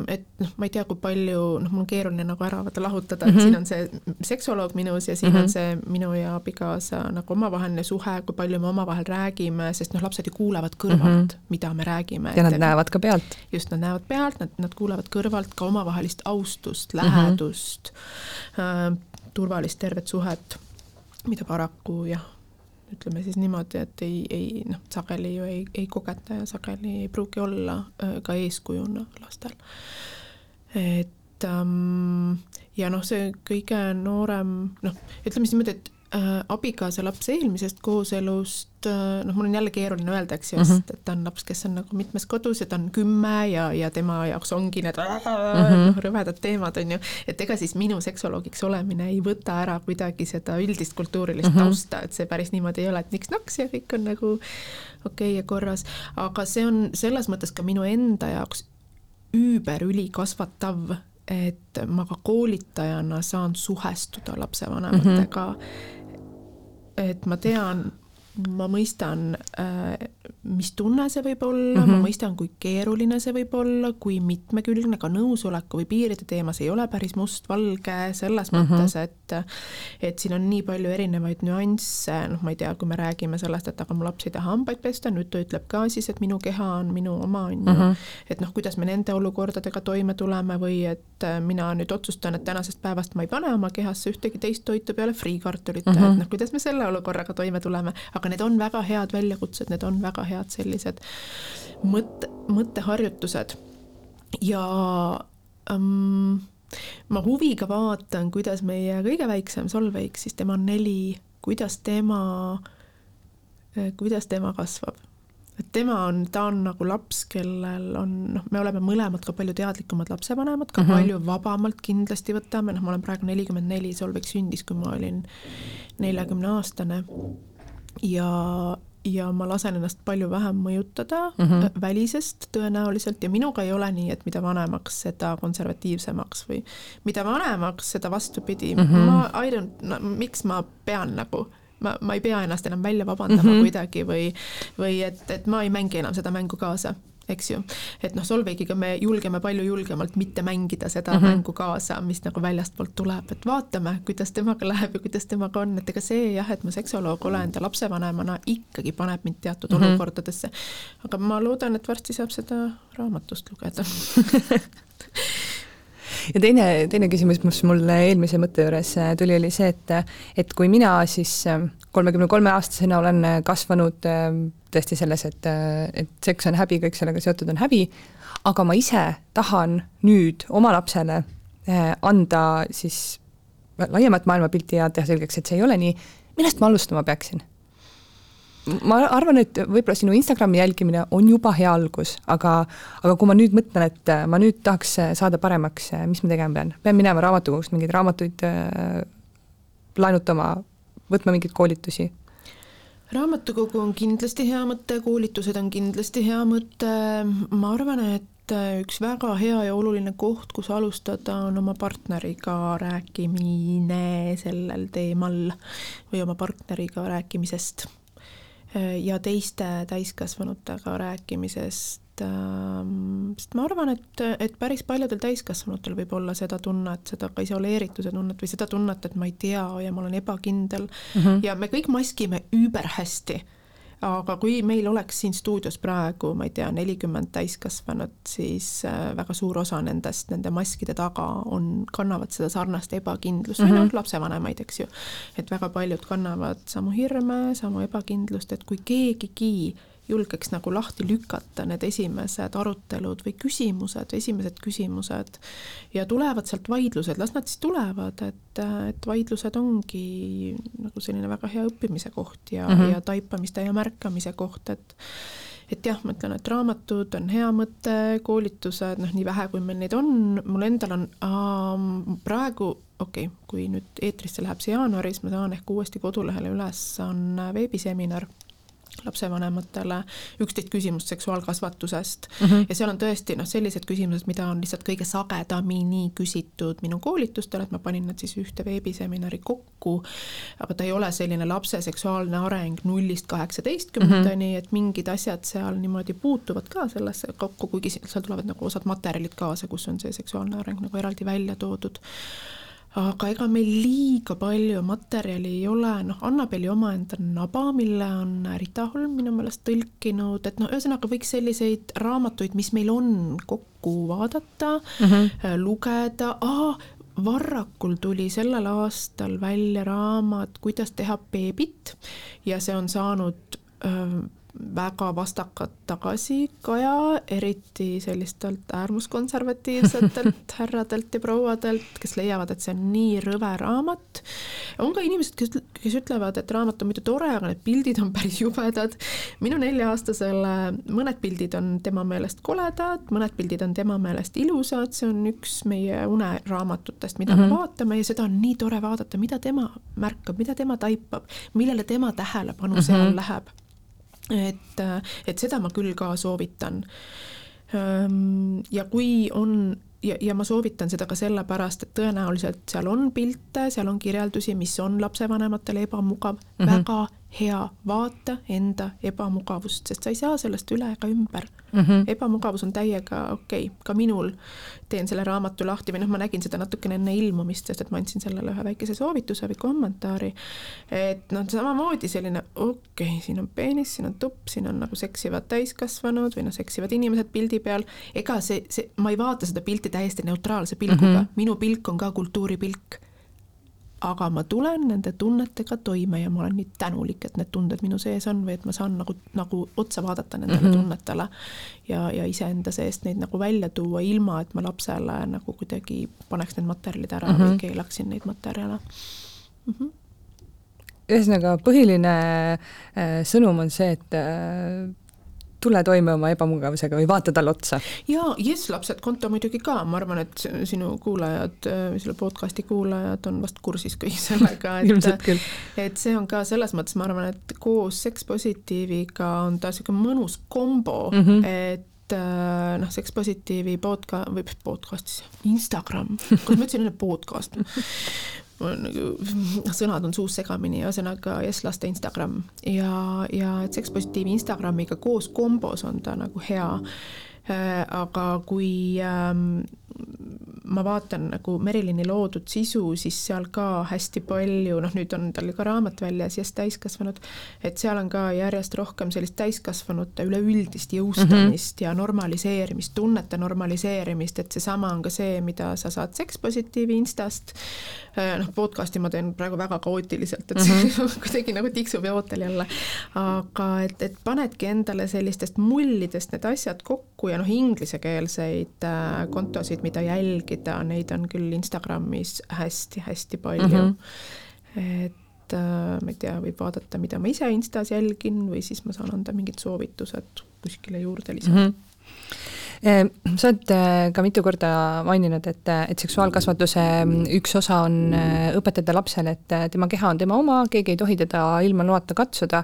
Et noh, ma ei tea, kui palju, noh, mul on keeruline nagu ära vaata lahutada, et mm -hmm. siin on see seksuoloog minus ja siin mm -hmm. on see minu ja abikaasa nagu omavaheline suhe, kui palju me omavahel räägime, sest noh, lapsed ju kuulavad kõrvalt mm, -hmm. mida me räägime. ja nad et, näevad ka pealt. just, nad näevad pealt, nad, nad kuulevad kõrvalt ka omavahelist austust, lähedust mm, -hmm. äh, turvalist tervet suhet, mida paraku jah ütleme siis niimoodi, et ei, ei noh, sageli ju ei, ei kogeta ja sageli ei pruugi olla ka eeskujuna lastel. et ähm, ja noh, see kõige noorem noh, ütleme siis niimoodi, et abikaasa laps eelmisest kooselust äh,, noh, mul on jälle keeruline öelda, eks ju mm, -hmm. et ta on laps, kes on nagu mitmes kodus ja ta on kümme ja, ja tema jaoks ongi need mm -hmm. noh, rõvedad teemad, on ju, et ega siis minu seksoloogiks olemine ei võta ära kuidagi seda üldist kultuurilist mm -hmm. tausta, et see päris niimoodi ei ole, et niks-naks ja kõik on nagu okei okay ja korras, aga see on selles mõttes ka minu enda jaoks üüberülikasvatav et ma ka koolitajana saan suhestuda lapsevanematega mm. -hmm. et ma tean, ma mõistan, äh, mis tunne see võib olla mm, -hmm. ma mhm. mõistan, kui keeruline see võib olla, kui mitmekülgne ka nõusoleku või piiride teemas ei ole päris mustvalge selles mm -hmm. mõttes, et et siin on nii palju erinevaid nüansse, noh, ma ei tea, kui me räägime sellest, et aga mu laps ei taha hambaid pesta, nüüd ta ütleb ka siis, et minu keha on minu oma, on ju, mhm. et noh, kuidas me nende olukordadega toime tuleme või et mina nüüd otsustan, et tänasest päevast ma ei pane oma kehasse ühtegi teist toitu peale friikartulit mm, -hmm. et noh, kuidas me selle olukorraga toime tuleme, aga aga need on väga head väljakutsed, need on väga head sellised mõtte, mõtteharjutused. Ja ähm, ma huviga vaatan, kuidas meie kõige väiksem Solveig, siis tema on neli, kuidas tema, kuidas tema kasvab? Et tema on, ta on nagu laps, kellel on noh, me oleme mõlemad ka palju teadlikumad lapsevanemad, ka mm -hmm. palju vabamalt kindlasti võtame, noh, ma olen praegu nelikümmend neli, Solveig sündis, kui ma olin neljakümne aastane ja, ja ma lasen ennast palju vähem mõjutada mm -hmm. välisest tõenäoliselt ja minuga ei ole nii, et mida vanemaks, seda konservatiivsemaks või mida vanemaks, seda vastupidi mm, -hmm. ma I don't no,, miks ma pean nagu ma, ma ei pea ennast enam välja vabandama mm -hmm. kuidagi või, või et, et ma ei mängi enam seda mängu kaasa eks ju. et noh, Solveigiga me julgeme palju julgemalt mitte mängida seda mm -hmm. mängu kaasa, mis nagu väljastpoolt tuleb, et vaatame, kuidas temaga läheb ja kuidas temaga on, et ega see jah, et ma seksuoloog olen ta lapsevanemana ikkagi paneb mind teatud mm -hmm. olukordadesse. aga ma loodan, et varsti saab seda raamatust lugeda ja teine, teine küsimus, mis mul eelmise mõtte juures tuli, oli see, et, et kui mina siis kolmekümne kolme aastasena olen kasvanud tõesti selles, et, et seks on häbi, kõik sellega seotud on häbi, aga ma ise tahan nüüd oma lapsele eh, anda siis laiemat maailmapilti ja teha selgeks, et see ei ole nii, millest ma alustama peaksin? ma arvan, et võib-olla sinu Instagrami jälgimine on juba hea algus, aga, aga kui ma nüüd mõtlen, et ma nüüd tahaks saada paremaks, mis ma tegema pean? pean minema raamatukogust mingeid raamatuid äh, laenutama, võtma mingeid koolitusi raamatukogu on kindlasti hea mõte, koolitused on kindlasti hea mõte, ma arvan, et üks väga hea ja oluline koht, kus alustada, on oma partneriga rääkimine sellel teemal või oma partneriga rääkimisest. Ja teiste täiskasvanutega rääkimisest Ähm, sest ma arvan, et, et päris paljudel täiskasvanutel võib olla seda tunnet, seda ka isoleerituse tunnet või seda tunnet, et ma ei tea ja ma olen ebakindel mm -hmm. ja me kõik maskime üüberhästi aga kui meil oleks siin stuudios praegu, ma ei tea, nelikümmend täiskasvanut, siis äh, väga suur osa nendest, nende maskide taga on, kannavad seda sarnast ebakindlust mm -hmm. või noh, lapsevanemaid, eks ju. et väga paljud kannavad samu hirme, samu ebakindlust, et kui keegigi julgeks nagu lahti lükata need esimesed arutelud või küsimused, esimesed küsimused ja tulevad sealt vaidlused, las nad siis tulevad, et, et vaidlused ongi nagu selline väga hea õppimise koht ja mm, -hmm. ja taipamiste ja märkamise koht, et et jah, ma ütlen, et raamatud on hea mõte, koolitused, noh, nii vähe, kui meil neid on, mul endal on äh, praegu okei okay,, kui nüüd eetrisse läheb see jaanuaris, ma saan ehk uuesti kodulehele üles, on veebiseminar lapsevanematele üksteist küsimust seksuaalkasvatusest mm -hmm. ja seal on tõesti noh, sellised küsimused, mida on lihtsalt kõige sagedamini küsitud minu koolitustel, et ma panin nad siis ühte veebiseminari kokku, aga ta ei ole selline lapse seksuaalne areng nullist kaheksateistkümnendani mm, -hmm. et mingid asjad seal niimoodi puutuvad ka sellesse kokku, kuigi seal tulevad nagu osad materjalid kaasa, kus on see seksuaalne areng nagu eraldi välja toodud aga ega meil liiga palju materjali ei ole, noh, Annabeli omaenda Naba, mille on Rita Holm minu meelest tõlkinud, et noh, ühesõnaga võiks selliseid raamatuid, mis meil on, kokku vaadata mm, -hmm. lugeda Varrakul tuli sellel aastal välja raamat Kuidas teha beebit ja see on saanud öö, väga vastakat tagasikaja, eriti sellistelt äärmuskonservatiivsetelt härradelt ja prouadelt, kes leiavad, et see on nii rõve raamat. on ka inimesed, kes, kes ütlevad, et raamat on muidu tore, aga need pildid on päris jubedad. minu nelja-aastasele mõned pildid on tema meelest koledad, mõned pildid on tema meelest ilusad, see on üks meie uneraamatutest, mida mm -hmm. me vaatame ja seda on nii tore vaadata, mida tema märkab, mida tema taipab, millele tema tähelepanu mm -hmm. seal läheb et, et seda ma küll ka soovitan. ja kui on ja, ja ma soovitan seda ka sellepärast, et tõenäoliselt seal on pilte, seal on kirjeldusi, mis on lapsevanematele ebamugav mm, -hmm. väga hea, vaata enda ebamugavust, sest sa ei saa sellest üle ega ümber mm. -hmm. ebamugavus on täiega okei okay., ka minul teen selle raamatu lahti või noh, ma nägin seda natukene enne ilmumist, sest et ma andsin sellele ühe väikese soovituse või kommentaari. et noh, samamoodi selline okei okay,, siin on peenis, siin on tupp, siin on nagu seksivad täiskasvanud või noh, seksivad inimesed pildi peal. ega see, see, ma ei vaata seda pilti täiesti neutraalse pilguga mm, -hmm. minu pilk on ka kultuuripilk aga ma tulen nende tunnetega toime ja ma olen nii tänulik, et need tunded minu sees on või et ma saan nagu, nagu otsa vaadata nendele mm -hmm. tunnetele ja, ja iseenda seest neid nagu välja tuua, ilma et ma lapsele nagu kuidagi paneks need materjalid ära mm -hmm. või keelaksin neid materjale mm. -hmm ühesõnaga, põhiline äh, sõnum on see, et äh, tule toime oma ebamugavusega või vaata talle otsa. ja Yes lapsed konto muidugi ka, ma arvan, et sinu kuulajad, selle podcast'i kuulajad on vast kursis kõige sellega, et et see on ka selles mõttes, ma arvan, et koos Sex Positiiviga on ta niisugune mõnus kombo mm, -hmm. et äh, noh, Sex Positiivi podca-, või podcast'is, Instagram, kuidas ma ütlesin enne podcast nagu sõnad on suus segamini, ühesõnaga Yes laste Instagram ja, ja et Seks Positiivi Instagramiga koos kombos on ta nagu hea. Äh, aga kui ähm, ma vaatan nagu Merilini loodud sisu, siis seal ka hästi palju, noh, nüüd on tal ka raamat väljas, Yes täiskasvanud, et seal on ka järjest rohkem sellist täiskasvanute üleüldist jõustamist mm -hmm. ja normaliseerimist, tunnete normaliseerimist, et seesama on ka see, mida sa saad Seks Positiivi Instast. Äh, noh, podcast'i ma teen praegu väga kaootiliselt, et mm -hmm. kuidagi nagu tiksub jootel jälle. aga et, et panedki endale sellistest mullidest need asjad kokku ja noh, inglisekeelseid äh, kontosid, mida jälgida, neid on küll Instagramis hästi-hästi palju mm. -hmm. et äh, ma ei tea, võib vaadata, mida ma ise Instas jälgin või siis ma saan anda mingid soovitused kuskile juurde lisada mm. -hmm sa oled äh, ka mitu korda maininud, et, et seksuaalkasvatuse mm, üks osa on õpetada lapsele, et tema keha on tema oma, keegi ei tohi teda ilma loata katsuda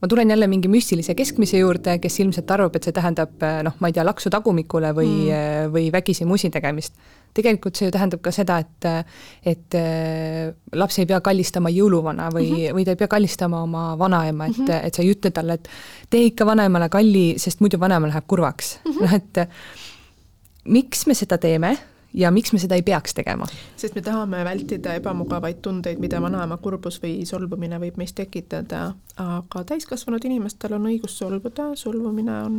ma tulen jälle mingi müstilise keskmise juurde, kes ilmselt arvab, et see tähendab noh, ma ei tea, laksu tagumikule või mm., või vägisi musi tegemist. tegelikult see ju tähendab ka seda, et, et laps ei pea kallistama jõuluvana või mm, -hmm. või ta ei pea kallistama oma vanaema, et mm, -hmm. et sa ei ütle talle, et tee ikka vanaemale kalli, sest muidu vanaema läheb kurvaks mm. -hmm. noh, et miks me seda teeme ja miks me seda ei peaks tegema? sest me tahame vältida ebamugavaid tundeid, mida vanaema kurbus või solvumine võib meis tekitada, aga täiskasvanud inimestel on õigus solvuda, solvumine on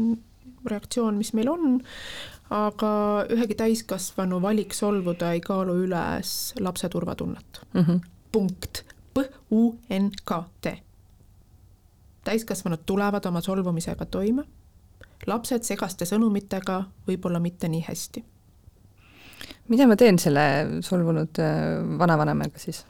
reaktsioon, mis meil on, aga ühegi täiskasvanu valik solvuda ei kaalu üles lapse turvatunnet mm. -hmm. punkt. P-U-N-K-T. täiskasvanud tulevad oma solvumisega toime, lapsed segaste sõnumitega võib-olla mitte nii hästi mida ma teen selle solvunud äh, vanavanemaga siis?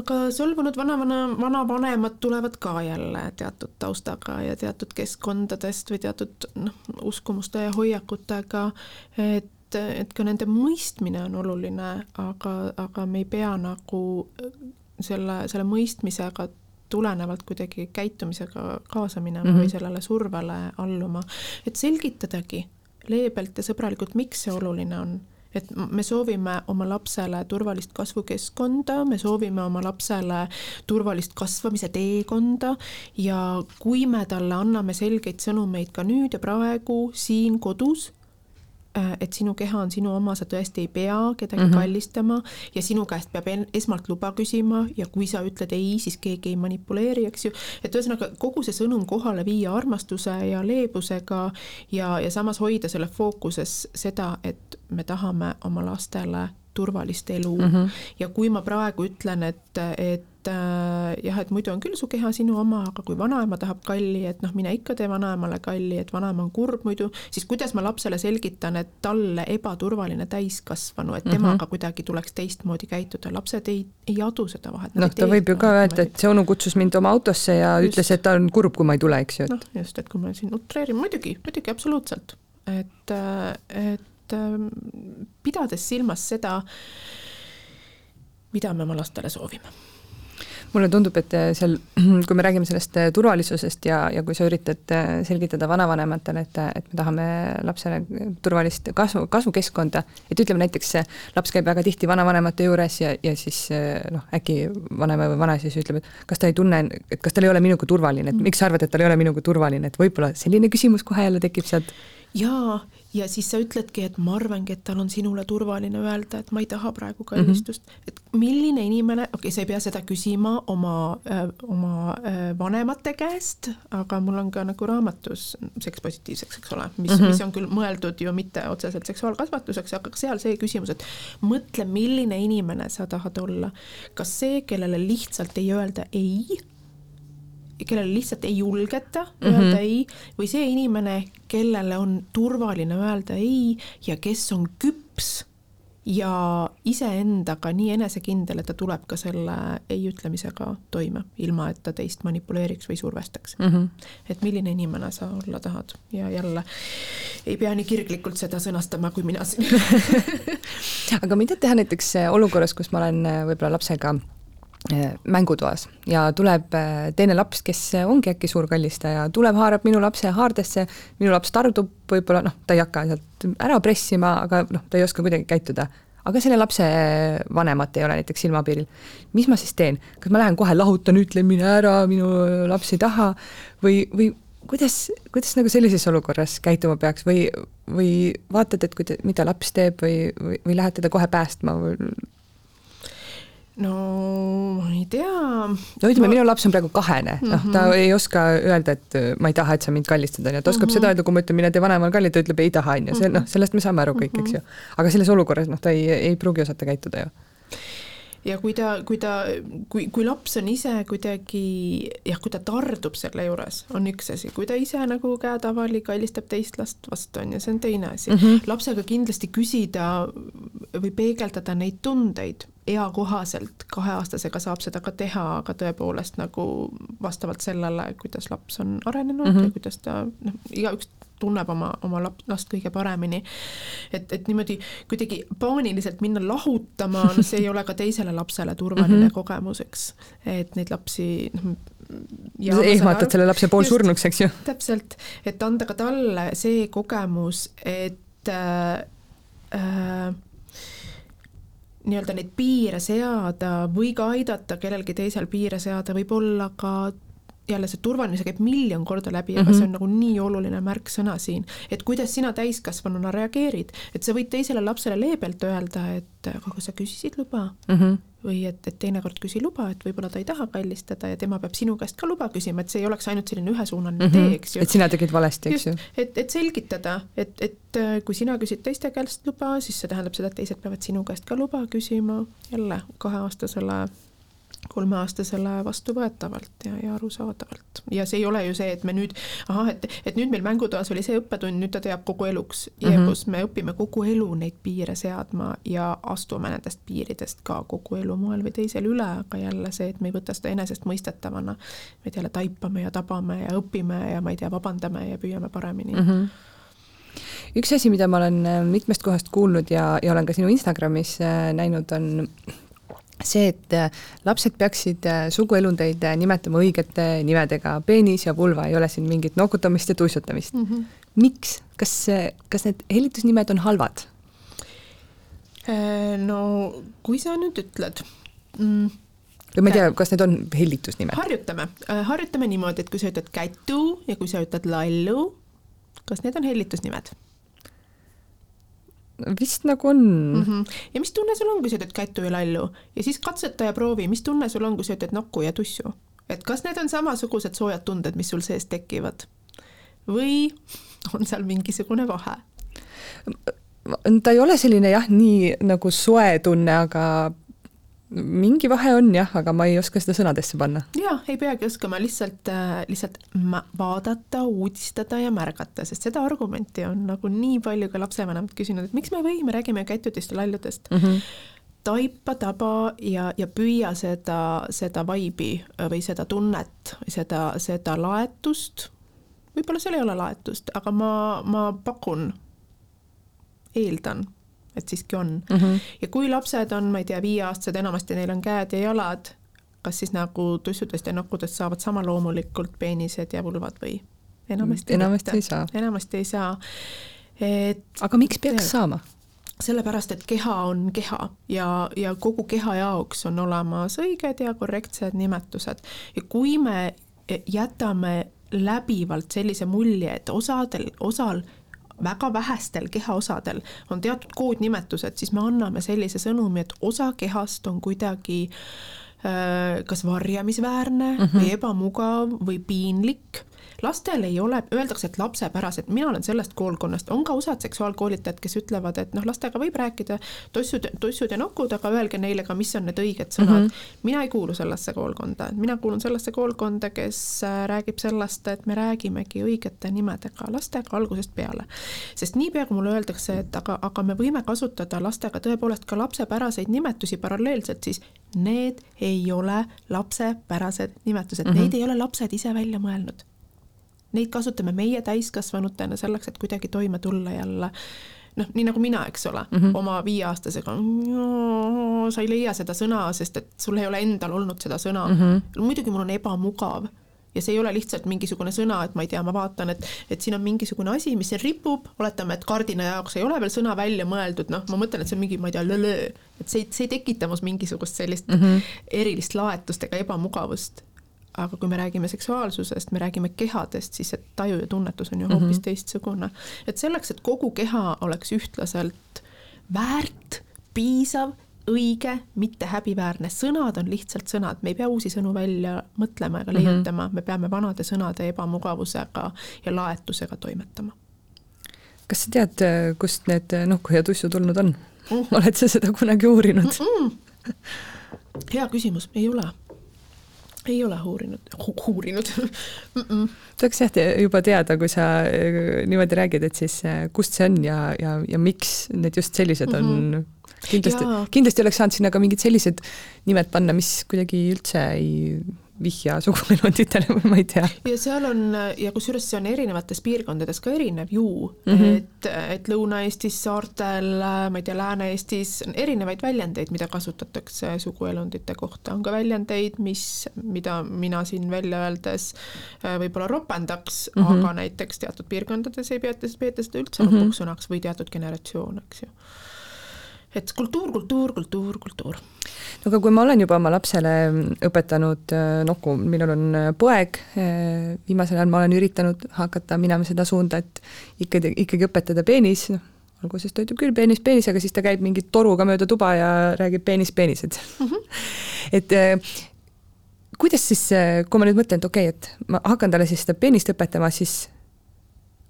aga solvunud vanavana, vanavanemad tulevad ka jälle teatud taustaga ja teatud keskkondadest või teatud noh, uskumuste ja hoiakutega, et, et ka nende mõistmine on oluline, aga, aga me ei pea nagu selle, selle mõistmisega tulenevalt kuidagi käitumisega kaasa minema mm -hmm. või sellele survele alluma, et selgitadagi leebelt ja sõbralikult, miks see oluline on et me soovime oma lapsele turvalist kasvukeskkonda, me soovime oma lapsele turvalist kasvamise teekonda ja kui me talle anname selgeid sõnumeid ka nüüd ja praegu siin kodus Äh, et sinu keha on sinu oma, sa tõesti ei pea kedagi mm -hmm. kallistama ja sinu käest peab esmalt luba küsima ja kui sa ütled ei, siis keegi ei manipuleeri, eks ju. et ühesõnaga kogu see sõnum kohale viia armastuse ja leebusega ja, ja samas hoida selle fookuses seda, et me tahame oma lastele turvalist elu mm. -hmm. ja kui ma praegu ütlen, et, et äh, jah, et muidu on küll su keha sinu oma, aga kui vanaema tahab kalli, et noh, mine ikka tee vanaemale kalli, et vanaema on kurb muidu, siis kuidas ma lapsele selgitan, et talle ebaturvaline täiskasvanu, et temaga mm -hmm. kuidagi tuleks teistmoodi käituda, lapsed ei, ei adu seda vahet. noh, ta võib ju ka öelda, et see onu kutsus mind oma autosse ja just. ütles, et ta on kurb, kui ma ei tule, eks ju. noh, just, et kui ma siin utreerin, muidugi, muidugi absoluutselt, et, äh, et Ähm, pidades silmas seda, mida me oma lastele soovime mulle tundub, et äh, seal, kui me räägime sellest äh, turvalisusest ja, ja kui sa üritad äh, selgitada vanavanematele, et, et me tahame lapsele turvalist kasvu, kasvukeskkonda, et ütleme näiteks laps käib väga tihti vanavanemate juures ja, ja siis noh, äkki vanaema või vanaisa siis ütleb, et kas ta ei tunne, et kas tal ei ole minuga turvaline, et mm. miks sa arvad, et tal ei ole minuga turvaline, et võib-olla selline küsimus kohe jälle tekib sealt jaa, ja siis sa ütledki, et ma arvangi, et tal on sinule turvaline öelda, et ma ei taha praegu kallistust mm, -hmm. et milline inimene, okei okay,, sa ei pea seda küsima oma äh,, oma äh, vanemate käest, aga mul on ka nagu raamatus Seks positiivseks, eks ole, mis mm, -hmm. mis on küll mõeldud ju mitte otseselt seksuaalkasvatuseks, aga seal see küsimus, et mõtle, milline inimene sa tahad olla. kas see, kellele lihtsalt ei öelda ei kellele lihtsalt ei julgeta öelda mm -hmm. ei, või see inimene, kellele on turvaline öelda ei ja kes on küps ja iseendaga nii enesekindel, et ta tuleb ka selle ei ütlemisega toime, ilma et ta teist manipuleeriks või survestaks mm. -hmm. et milline inimene sa olla tahad ja jälle ei pea nii kirglikult seda sõnastama, kui mina siin aga mida teha näiteks olukorras, kus ma olen võib-olla lapsega Äh, mängutoas. Ja tuleb äh, teine laps, kes ongi äkki suur kallistaja, tuleb, haarab minu lapse haardesse, minu laps tardub, võib-olla noh, ta ei hakka sealt ära pressima, aga noh, ta ei oska kuidagi käituda. aga selle lapse vanemat ei ole näiteks silmapiiril. mis ma siis teen, kas ma lähen kohe lahutan, ütlen mine ära, minu laps ei taha? Või, või kuidas, kuidas nagu sellises olukorras käituma peaks? Või, või vaatad, et kuida-, mida laps teeb või, või, või lähed teda kohe päästma või no ma ei tea. no ütleme ma..., minu laps on praegu kahene noh, ta mhm. ei oska öelda, et äh, ma ei taha, et sa mind kallistad, on ju, ta oskab mm -hmm. seda öelda, kui ma ütlen, mine tee vanemale kalli, ta ütleb ei taha, on ju, see noh, sellest me saame aru kõik, eks ju. Mhm. aga selles olukorras noh, ta ei, ei pruugi osata käituda ju ja kui ta, kui ta, kui, kui laps on ise kuidagi jah, kui ta tardub selle juures, on üks asi, kui ta ise nagu käetavali kallistab teist last vastu, on ju, see on teine asi mm. -hmm. lapsega kindlasti küsida või peegeldada neid tundeid eakohaselt, kaheaastasega saab seda ka teha, aga tõepoolest nagu vastavalt sellele, kuidas laps on arenenud mm -hmm. ja kuidas ta noh, igaüks tunneb oma, oma lap-, last kõige paremini. et, et niimoodi kuidagi paaniliselt minna lahutama, no see ei ole ka teisele lapsele turvaline mm -hmm. kogemus, eks. et neid lapsi noh, ehmatad selle lapse poolsurnuks, eks ju. täpselt, et anda ka talle see kogemus, et äh, äh, nii-öelda neid piire seada või ka aidata kellelgi teisel piire seada, võib olla ka jälle see turvaline, see käib miljon korda läbi, aga mm -hmm. see on nagu nii oluline märksõna siin, et kuidas sina täiskasvanuna reageerid, et sa võid teisele lapsele leebelt öelda, et aga sa küsisid luba mm. -hmm või et, et teinekord küsi luba, et võib-olla ta ei taha kallistada ja tema peab sinu käest ka luba küsima, et see ei oleks ainult selline ühesuunaline mm -hmm. tee, eks ju. et sina tegid valesti, eks ju. et, et selgitada, et, et äh, kui sina küsid teiste käest luba, siis see tähendab seda, et teised peavad sinu käest ka luba küsima, jälle kaheaastasele kolmeaastasele vastuvõetavalt ja, ja arusaadavalt. ja see ei ole ju see, et me nüüd, ahah, et, et nüüd meil mängutoas oli see õppetund, nüüd ta teab kogu eluks mm, -hmm. kus me õpime kogu elu neid piire seadma ja astume nendest piiridest ka kogu elu moel või teisel üle, aga jälle see, et me ei võta seda enesestmõistetavana, vaid jälle taipame ja tabame ja õpime ja ma ei tea, vabandame ja püüame paremini mm. -hmm üks asi, mida ma olen mitmest kohast kuulnud ja, ja olen ka sinu Instagramis äh, näinud, on see, et äh, lapsed peaksid äh, suguelundeid äh, nimetama õigete nimedega, peenis ja vulva, ei ole siin mingit nokutamist ja tuisutamist mm. -hmm. miks, kas, kas need hellitusnimed on halvad? no kui sa nüüd ütled mm, või ma ei tea, kas need on hellitusnimed? harjutame, harjutame niimoodi, et kui sa ütled kätu ja kui sa ütled lallu, kas need on hellitusnimed? Vist nagu on mm. -hmm. ja mis tunne sul on, kui sa ütled kätu ja lallu ja siis katseta ja proovi, mis tunne sul on, kui sa ütled nokku ja tussu, et kas need on samasugused soojad tunded, mis sul sees tekivad või on seal mingisugune vahe? ta ei ole selline jah, nii nagu soe tunne, aga mingi vahe on jah, aga ma ei oska seda sõnadesse panna. jaa, ei peagi oskama, lihtsalt, äh, lihtsalt vaadata, uudistada ja märgata, sest seda argumenti on nagu nii palju ka lapsevanemad küsinud, et miks me või, me räägime kätutist ja lalludest mm. -hmm taipa, taba ja, ja püüa seda, seda vaibi või seda tunnet, seda, seda laetust, võib-olla seal ei ole laetust, aga ma, ma pakun, eeldan et siiski on mm. -hmm. ja kui lapsed on, ma ei tea, viieaastased, enamasti neil on käed ja jalad, kas siis nagu tussudest ja nokkudest saavad sama loomulikult peenised ja vulvad või? enamasti, enamasti ei saa. enamasti ei saa. et aga miks peaks saama? sellepärast, et keha on keha ja, ja kogu keha jaoks on olemas õiged ja korrektsed nimetused ja kui me jätame läbivalt sellise mulje, et osadel, osal väga vähestel kehaosadel on teatud koodnimetused, siis me anname sellise sõnumi, et osa kehast on kuidagi äh, kas varjamisväärne mm -hmm. või ebamugav või piinlik lastel ei ole, öeldakse, et lapsepärased, mina olen sellest koolkonnast, on ka osad seksuaalkoolitajad, kes ütlevad, et noh, lastega võib rääkida tossud, tossud ja nokud, aga öelge neile ka, mis on need õiged sõnad mm. -hmm. mina ei kuulu sellesse koolkonda, mina kuulun sellesse koolkonda, kes äh, räägib sellest, et me räägimegi õigete nimedega lastega algusest peale. sest niipea, kui mulle öeldakse, et aga, aga me võime kasutada lastega tõepoolest ka lapsepäraseid nimetusi paralleelselt, siis need ei ole lapsepärased nimetused mm, -hmm. neid ei ole lapsed ise välja mõelnud neid kasutame meie täiskasvanutena selleks, et kuidagi toime tulla jälle noh, nii nagu mina, eks ole mm, -hmm. oma viieaastasega, sa ei leia seda sõna, sest et sul ei ole endal olnud seda sõna mm. -hmm. muidugi mul on ebamugav ja see ei ole lihtsalt mingisugune sõna, et ma ei tea, ma vaatan, et, et siin on mingisugune asi, mis siin ripub, oletame, et kardina jaoks ei ole veel sõna välja mõeldud, noh, ma mõtlen, et see on mingi, ma ei tea, löö, et see, see ei tekita mus mingisugust sellist mm -hmm. erilist laetust ega ebamugavust aga kui me räägime seksuaalsusest, me räägime kehadest, siis see taju ja tunnetus on ju hoopis mm -hmm. teistsugune. et selleks, et kogu keha oleks ühtlaselt väärt, piisav, õige, mitte häbiväärne, sõnad on lihtsalt sõnad, me ei pea uusi sõnu välja mõtlema ega mhm. leiutama mm, -hmm. me peame vanade sõnade ebamugavusega ja laetusega toimetama. kas sa tead, kust need nuhku ja tussu tulnud on mm? -hmm. oled sa seda kunagi uurinud mm? -mm. hea küsimus, ei ole ei ole uurinud hu, uurinud mm -mm. tahaks jah te, juba teada, kui sa äh, niimoodi räägid, et siis äh, kust see on ja, ja, ja miks need just sellised mm -hmm. on kindlasti, kindlasti oleks saanud sinna ka mingid sellised nimed panna, mis kuidagi üldse ei vihja suguelunditele või ma ei tea. ja seal on ja kusjuures see on erinevates piirkondades ka erinev ju mm, -hmm. et, et Lõuna-Eestis, saartel, ma ei tea, Lääne-Eestis on erinevaid väljendeid, mida kasutatakse suguelundite kohta, on ka väljendeid, mis, mida mina siin välja öeldes äh, võib-olla ropendaks mm, -hmm. aga näiteks teatud piirkondades ei peeta, peeta seda üldse mm -hmm. ropuks sõnaks või teatud generatsioon, eks ju et kultuur, kultuur, kultuur, kultuur. no aga kui ma olen juba oma lapsele õpetanud äh, nuku, minul on äh, poeg, äh, viimasel ajal ma olen üritanud hakata minema seda suunda, et ikkagi, ikkagi õpetada peenis, noh, alguses ta ütleb küll peenis, peenis, aga siis ta käib mingi toruga mööda tuba ja räägib peenis, peenised mm. -hmm. et kuidas siis, kui ma nüüd mõtlen, et okei okay,, et ma hakkan talle siis seda peenist õpetama, siis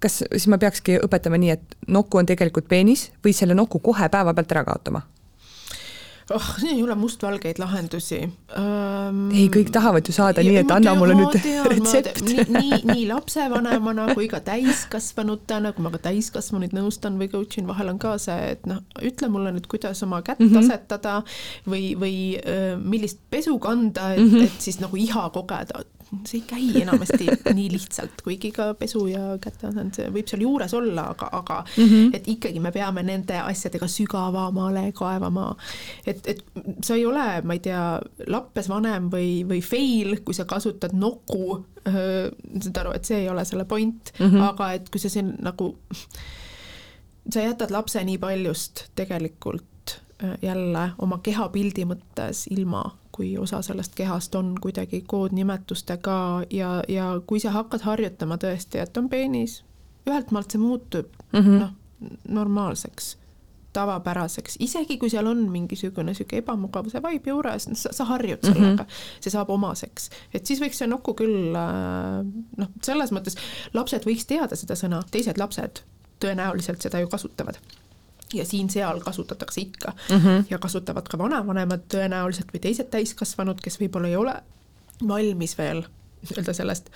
kas siis ma peakski õpetama nii, et noku on tegelikult peenis või selle noku kohe päevapealt ära kaotama? oh, siin ei ole mustvalgeid lahendusi um,. ei, kõik tahavad ju saada nii, et anna mulle nüüd tean, retsept. nii, nii, nii lapsevanemana kui ka täiskasvanutena, kui ma ka täiskasvanuid nõustan või coach in, vahel on ka see, et noh, ütle mulle nüüd, kuidas oma kätt mm -hmm. asetada või, või millist pesu kanda, et mm, -hmm. et siis nagu iha kogeda see ei käi enamasti nii lihtsalt, kuigi ka pesu ja käteasend, see võib seal juures olla, aga, aga mm -hmm. et ikkagi me peame nende asjadega sügavamale kaevama. et, et sa ei ole, ma ei tea, lappesvanem või, või fail, kui sa kasutad noku, saad aru, et see ei ole selle point mm, -hmm. aga et kui sa siin nagu, sa jätad lapse nii paljust tegelikult jälle oma kehapildi mõttes ilma kui osa sellest kehast on kuidagi koodnimetustega ja, ja kui sa hakkad harjutama tõesti, et on peenis, ühelt maalt see muutub mm -hmm. noh, normaalseks, tavapäraseks, isegi kui seal on mingisugune niisugune ebamugavuse vibe juures, sa, sa harjud sellega mm, -hmm. see saab omaseks. et siis võiks see nokku küll äh, noh, selles mõttes lapsed võiks teada seda sõna, teised lapsed tõenäoliselt seda ju kasutavad ja siin-seal kasutatakse ikka mm -hmm. ja kasutavad ka vanavanemad tõenäoliselt või teised täiskasvanud, kes võib-olla ei ole valmis veel nii-öelda sellest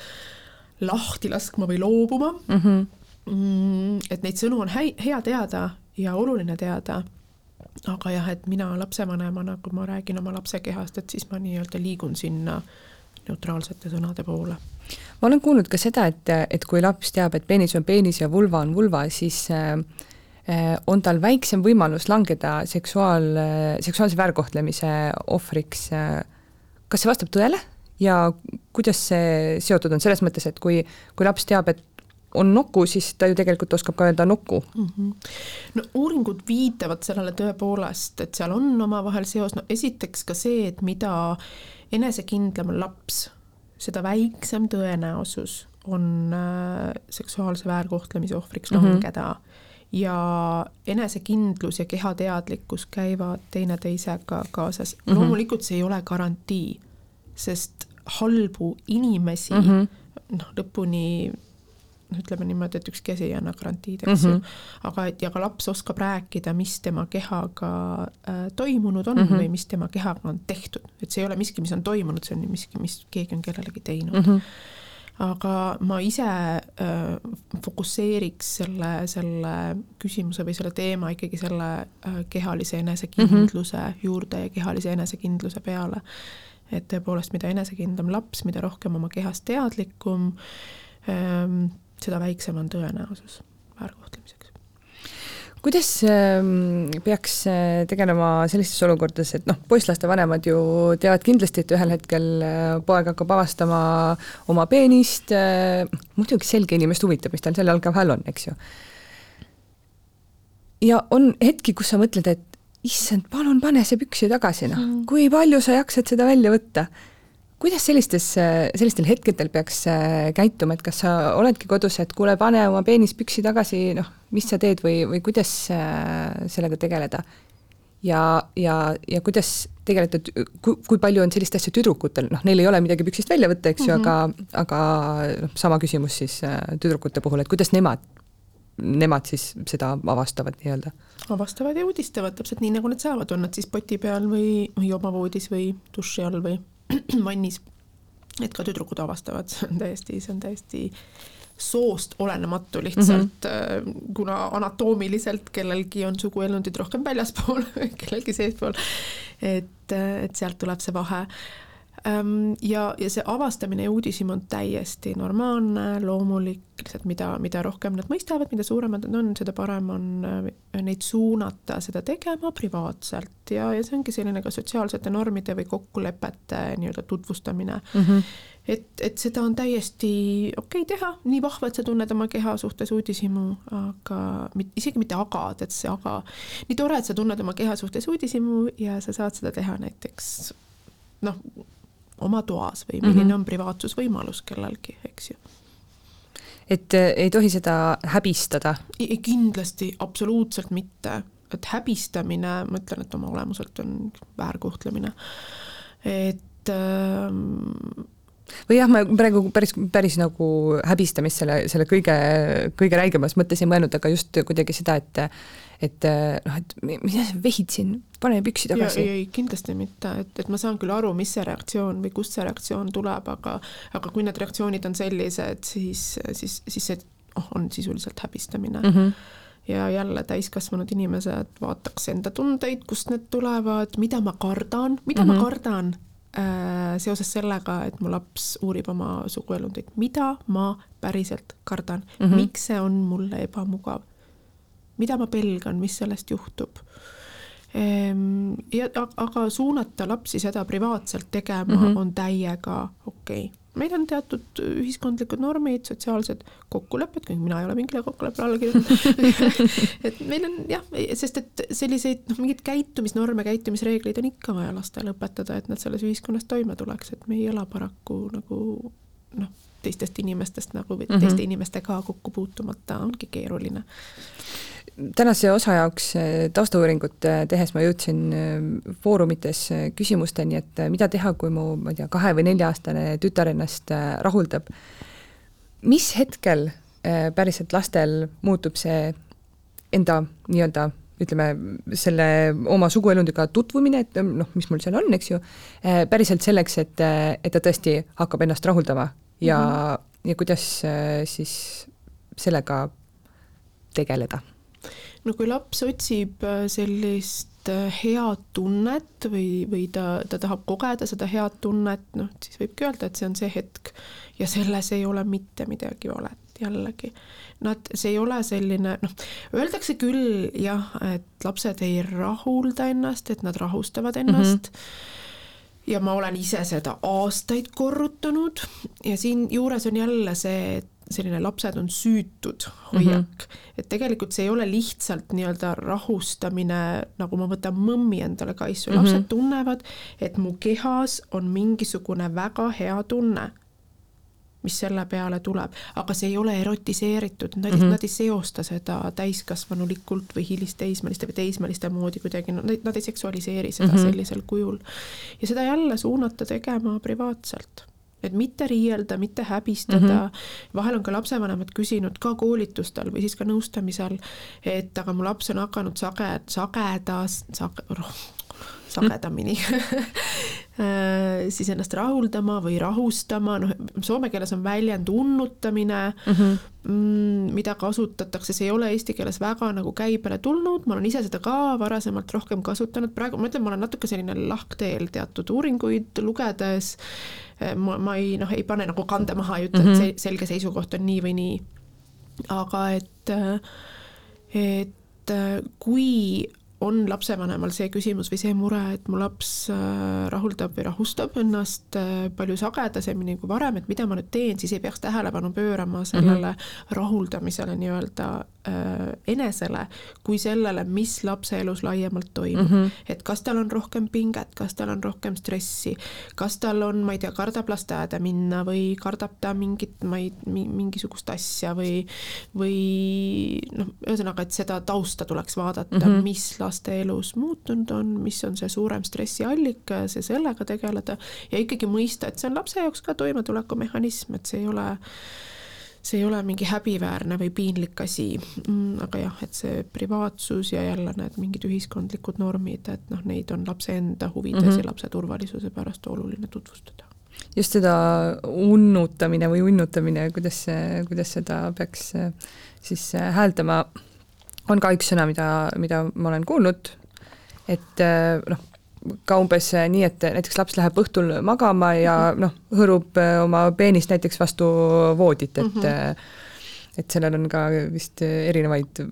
lahti laskma või loobuma mm. -hmm. et neid sõnu on häi-, hea teada ja oluline teada, aga jah, et mina lapsevanemana, kui ma räägin oma lapse kehast, et siis ma nii-öelda liigun sinna neutraalsete sõnade poole ma olen kuulnud ka seda, et, et kui laps teab, et peenis on peenis ja vulva on vulva, siis Äh, on tal väiksem võimalus langeda seksuaal, seksuaalse väärkohtlemise ohvriks. Äh, kas see vastab tõele ja kuidas see seotud on, selles mõttes, et kui, kui laps teab, et on nuku, siis ta ju tegelikult oskab ka öelda nuku mm. -hmm. no uuringud viitavad sellele tõepoolest, et seal on omavahel seos, no esiteks ka see, et mida enesekindlam on laps, seda väiksem tõenäosus on äh, seksuaalse väärkohtlemise ohvriks mhm. langeda mm. -hmm ja enesekindlus ja kehateadlikkus käivad teineteisega kaasas mm. -hmm. loomulikult see ei ole garantii, sest halbu inimesi mm -hmm. noh, lõpuni noh, ütleme niimoodi, et ükski asi ei anna garantiid, eks mm -hmm. ju, aga et ja ka laps oskab rääkida, mis tema kehaga äh, toimunud on mm -hmm. või mis tema kehaga on tehtud, et see ei ole miski, mis on toimunud, see on miski, mis keegi on kellelegi teinud mm. -hmm aga ma ise äh, fokusseeriks selle, selle küsimuse või selle teema ikkagi selle äh, kehalise enesekindluse mm -hmm. juurde ja kehalise enesekindluse peale. et tõepoolest, mida enesekindlam laps, mida rohkem oma kehast teadlikum ähm,, seda väiksem on tõenäosus väärkohtlemiseks kuidas ähm, peaks äh, tegelema sellistes olukordades, et noh, poisslaste vanemad ju teavad kindlasti, et ühel hetkel äh, poeg hakkab avastama oma peenist, äh, muidugi selge inimest huvitab, mis tal seal jalge vahel on, eks ju. ja on hetki, kus sa mõtled, et issand, palun pane see püksi tagasi, noh mm., kui palju sa jaksad seda välja võtta kuidas sellistes, sellistel hetkedel peaks äh, käituma, et kas sa oledki kodus, et kuule, pane oma peenis-püksi tagasi, noh, mis sa teed või, või kuidas äh, sellega tegeleda? ja, ja, ja kuidas tegeleda, kui, kui palju on sellist asja tüdrukutel, noh, neil ei ole midagi püksist välja võtta, eks ju mm, -hmm. aga, aga noh, sama küsimus siis äh, tüdrukute puhul, et kuidas nemad, nemad siis seda avastavad nii-öelda? avastavad ja uudistavad täpselt nii, nagu nad saavad, on nad siis poti peal või, või oma voodis või duši all või mannis, et ka tüdrukud avastavad, see on täiesti, see on täiesti soost olenematu lihtsalt mm, -hmm. kuna anatoomiliselt kellelgi on suguelundid rohkem väljaspool, kellelgi seespool, et, et sealt tuleb see vahe ja, ja see avastamine ja uudishimu on täiesti normaalne, loomulik, lihtsalt mida, mida rohkem nad mõistavad, mida suuremad nad on, seda parem on äh, neid suunata seda tegema privaatselt ja, ja see ongi selline ka sotsiaalsete normide või kokkulepete nii-öelda tutvustamine mm. -hmm. et, et seda on täiesti okei okay teha, nii vahva, et sa tunned oma keha suhtes uudishimu, aga mit, isegi mitte aga, tead see aga, nii tore, et sa tunned oma keha suhtes uudishimu ja sa saad seda teha näiteks noh, oma toas või milline mm -hmm. on privaatsusvõimalus kellelgi, eks ju et äh, ei tohi seda häbistada? kindlasti, absoluutselt mitte, et häbistamine, ma ütlen, et oma olemuselt on väärkohtlemine. et ähm, või jah, ma praegu päris, päris nagu häbistamist selle, selle kõige, kõige räigemas mõttes ei mõelnud, aga just kuidagi seda, et et äh, noh, et mida sa vehid siin, pane püksi tagasi. ei, ei kindlasti mitte, et, et ma saan küll aru, mis see reaktsioon või kust see reaktsioon tuleb, aga aga kui need reaktsioonid on sellised, siis, siis, siis see oh, on sisuliselt häbistamine mm. -hmm ja jälle täiskasvanud inimesed vaataks enda tundeid, kust need tulevad, mida ma kardan, mida mm -hmm. ma mhm. kardan äh, seoses sellega, et mu laps uurib oma suguelundit, mida ma päriselt kardan mm, -hmm. miks see on mulle ebamugav, mida ma pelgan, mis sellest juhtub. Ehm, ja aga suunata lapsi seda privaatselt tegema mm -hmm. on täiega okei. Okay meil on teatud ühiskondlikud normid, sotsiaalsed kokkulepped, kuigi mina ei ole mingile kokkuleppele alla kirjutanud. Et meil on jah, sest et selliseid noh, mingeid käitumisnorme, käitumisreegleid on ikka vaja lastele õpetada, et nad selles ühiskonnas toime tuleks, et me ei ela paraku nagu noh, teistest inimestest nagu või mm -hmm. teiste inimestega kokku puutumata ongi keeruline tänase osa jaoks eh, taustauuringut eh, tehes ma jõudsin eh, foorumites küsimusteni, et mida teha, kui mu, ma ei tea, kahe- või nelja-aastane tütar ennast rahuldab. mis hetkel päriselt lastel muutub see enda nii-öelda ütleme, selle oma suguelundiga tutvumine, et noh, mis mul seal on, eks ju, päriselt selleks, et, et ta tõesti hakkab ennast rahuldama ja mm, -hmm. ja kuidas siis sellega tegeleda no kui laps otsib äh, sellist äh, head tunnet või, või ta, ta tahab kogeda seda head tunnet, noh, siis võibki öelda, et see on see hetk ja selles ei ole mitte midagi valet jällegi. Nad, see ei ole selline, noh, öeldakse küll jah, et lapsed ei rahulda ennast, et nad rahustavad ennast mm. -hmm ja ma olen ise seda aastaid korrutanud ja siinjuures on jälle see, et selline lapsed on süütud hoiak mm, -hmm. et tegelikult see ei ole lihtsalt nii-öelda rahustamine, nagu ma võtan mõmmi endale kaisu mm, -hmm. lapsed tunnevad, et mu kehas on mingisugune väga hea tunne, mis selle peale tuleb, aga see ei ole erotiseeritud, nad mm, -hmm. nad ei seosta seda täiskasvanulikult või hilisteismeliste või teismeliste moodi kuidagi, nad ei seksualiseeri seda mm -hmm. sellisel kujul. ja seda jälle suunata tegema privaatselt et mitte riielda, mitte häbistada mm, -hmm. vahel on ka lapsevanemad küsinud ka koolitustel või siis ka nõustamisel, et aga mu laps on hakanud sage, sagedas, sage, sagedamini äh, siis ennast rahuldama või rahustama, noh, soome keeles on väljend unnutamine mhm. mm, -hmm. mida kasutatakse, see ei ole eesti keeles väga nagu käibele tulnud, ma olen ise seda ka varasemalt rohkem kasutanud, praegu ma ütlen, ma olen natuke selline lahkteel teatud uuringuid lugedes, äh, ma, ma ei noh, ei pane nagu kande maha, ei ütle mm, -hmm. et mhm. see selge seisukoht on nii või nii. aga et, äh, et kui on lapsevanemal see küsimus või see mure, et mu laps äh, rahuldab või rahustab ennast äh, palju sagedasemini kui varem, et mida ma nüüd teen, siis ei peaks tähelepanu pöörama sellele mm -hmm. rahuldamisele nii-öelda äh, enesele, kui sellele, mis lapse elus laiemalt toimub mm. -hmm. et kas tal on rohkem pinget, kas tal on rohkem stressi, kas tal on, ma ei tea, kardab lasteaeda minna või kardab ta mingit, ma ei, mingisugust asja või, või noh, ühesõnaga, et seda tausta tuleks vaadata mm, -hmm. mis laste elus muutunud on, mis on see suurem stressiallikas ja sellega tegeleda ja ikkagi mõista, et see on lapse jaoks ka toimetulekumehhanism, et see ei ole see ei ole mingi häbiväärne või piinlik asi. Mm,, aga jah, et see privaatsus ja jälle need mingid ühiskondlikud normid, et noh, neid on lapse enda huvides mm -hmm. ja lapse turvalisuse pärast oluline tutvustada. Just seda unnutamine või unnutamine, kuidas, kuidas seda peaks siis hääldama on ka üks sõna, mida, mida ma olen kuulnud, et äh, noh, ka umbes nii, et näiteks laps läheb õhtul magama ja mhm. noh, hõõrub äh, oma peenist näiteks vastu voodit, et mm -hmm. et sellel on ka vist erinevaid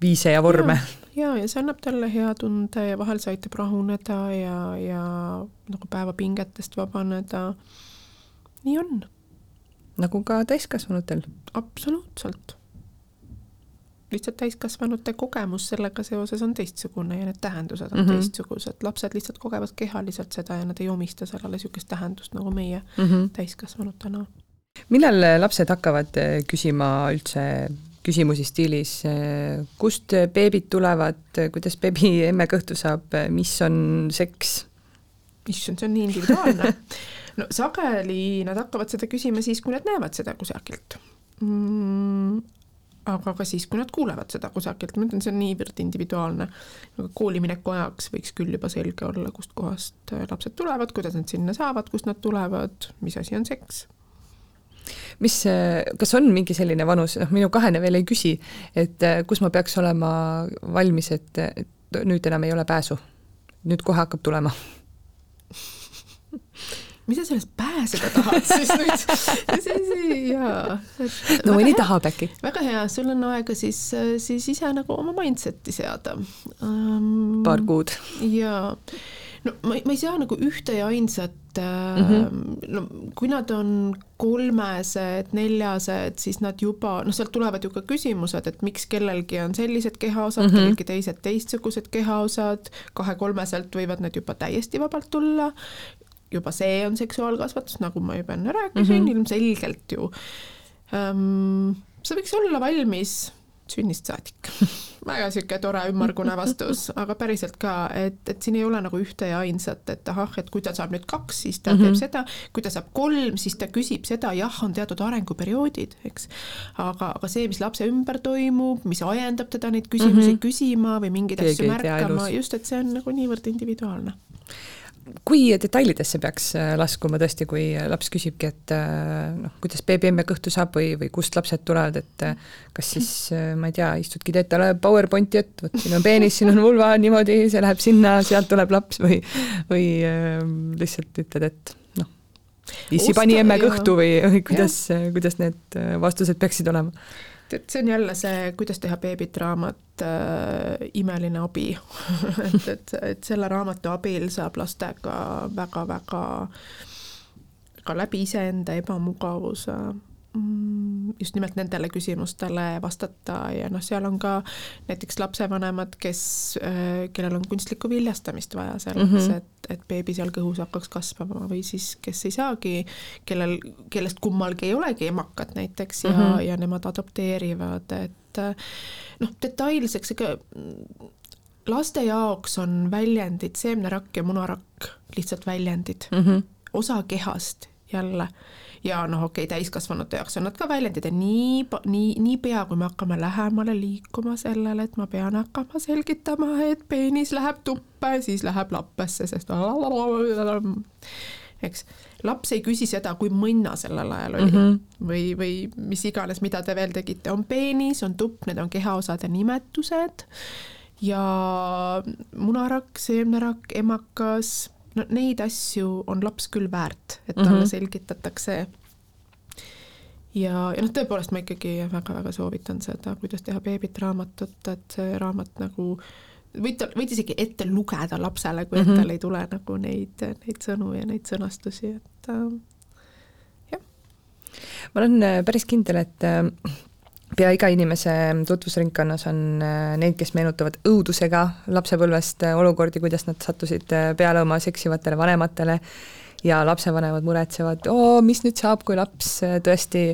viise ja vorme. ja, ja see annab talle hea tunde ja vahel see aitab rahuneda ja, ja nagu päevapingetest vabaneda. nii on. nagu ka täiskasvanutel. absoluutselt lihtsalt täiskasvanute kogemus sellega seoses on teistsugune ja need tähendused on mm -hmm. teistsugused, lapsed lihtsalt kogevad kehaliselt seda ja nad ei omista sellele niisugust tähendust nagu meie mm -hmm. täiskasvanutena. millal lapsed hakkavad eh, küsima üldse küsimusi stiilis, eh, kust beebid tulevad, kuidas beebi emme kõhtu saab, mis on seks? issand, see on nii individuaalne. no sageli nad hakkavad seda küsima siis, kui nad näevad seda kusagilt mm aga ka siis, kui nad kuulevad seda kusagilt, ma ütlen, see on niivõrd individuaalne. aga koolimineku ajaks võiks küll juba selge olla, kustkohast äh, lapsed tulevad, kuidas nad sinna saavad, kust nad tulevad, mis asi on seks mis, äh, kas on mingi selline vanus, noh, minu kahene veel ei küsi, et äh, kus ma peaks olema valmis, et, et nüüd enam ei ole pääsu? nüüd kohe hakkab tulema mis sa sellest pääseda tahad siis nüüd, siis jaa. no mõni tahab äkki. väga hea, sul on aega siis, siis ise nagu oma mindset'i seada um,. paar kuud. jaa no ma, ma ei saa nagu ühte ja ainsat mm, -hmm. no kui nad on kolmesed, neljased, siis nad juba, noh, sealt tulevad ju ka küsimused, et miks kellelgi on sellised kehaosad mm, -hmm. kellelgi teised teistsugused kehaosad, kahe-kolmeselt võivad need juba täiesti vabalt tulla, juba see on seksuaalkasvatus, nagu ma juba enne rääkisin mm, -hmm. ilmselgelt ju um,. sa võiks olla valmis sünnist saadik väga niisugune tore ümmargune vastus, aga päriselt ka, et, et siin ei ole nagu ühte ja ainsat, et ahah, et kui ta saab nüüd kaks, siis ta mm -hmm. teeb seda, kui ta saab kolm, siis ta küsib seda, jah, on teatud arenguperioodid, eks. aga, aga see, mis lapse ümber toimub, mis ajendab teda neid küsimusi mm -hmm. küsima või mingeid asju märkama, just, et see on nagu niivõrd individuaalne kui detailidesse peaks äh, laskuma tõesti, kui laps küsibki, et äh, noh, kuidas beebiemme kõhtu saab või, või kust lapsed tulevad, et äh, kas siis ma ei tea, istudki, teed talle PowerPointi ette, vot siin on peenis, siin on vulva, niimoodi, see läheb sinna, sealt tuleb laps või, või lihtsalt ütled, et noh, issi pani emme kõhtu või, või kuidas, kuidas need vastused peaksid olema et see on jälle see, kuidas teha beebit raamat äh, Imeline abi. Et, et, et selle raamatu abil saab lastega väga-väga ka läbi iseenda ebamugavuse just nimelt nendele küsimustele vastata ja noh, seal on ka näiteks lapsevanemad, kes, äh, kellel on kunstlikku viljastamist vaja selleks mm, -hmm. et, et beebi seal kõhus hakkaks kasvama või siis kes ei saagi, kellel, kellest kummalgi ei olegi emakat näiteks ja mm, -hmm. ja nemad adopteerivad, et äh, noh, detailseks, ega laste jaoks on väljendid seemnerakk ja munarakk lihtsalt väljendid mm, -hmm. osa kehast jälle ja noh, okei okay,, täiskasvanute jaoks on nad ka väljendid ja nii, nii, niipea, kui me hakkame lähemale liikuma sellele, et ma pean hakkama selgitama, et peenis läheb tuppa ja siis läheb lappesse, sest eks, laps ei küsi seda, kui mõnna sellel ajal oli mm -hmm. või, või mis iganes, mida te veel tegite, on peenis, on tupp, need on kehaosade nimetused. Ja munarakk, seemnerakk, emakas no neid asju on laps küll väärt, et talle mm -hmm. selgitatakse. ja, ja noh, tõepoolest ma ikkagi väga-väga soovitan seda, kuidas teha beebit raamatut, et see raamat nagu võite, võite isegi ette lugeda lapsele, kui mm -hmm. tal ei tule nagu neid, neid sõnu ja neid sõnastusi, et äh, jah. ma olen äh, päris kindel, et äh, pea iga inimese tutvusringkonnas on äh, neid, kes meenutavad õudusega lapsepõlvest äh, olukordi, kuidas nad sattusid äh, peale oma seksivatele vanematele ja lapsevanemad muretsevad, oo, mis nüüd saab, kui laps tõesti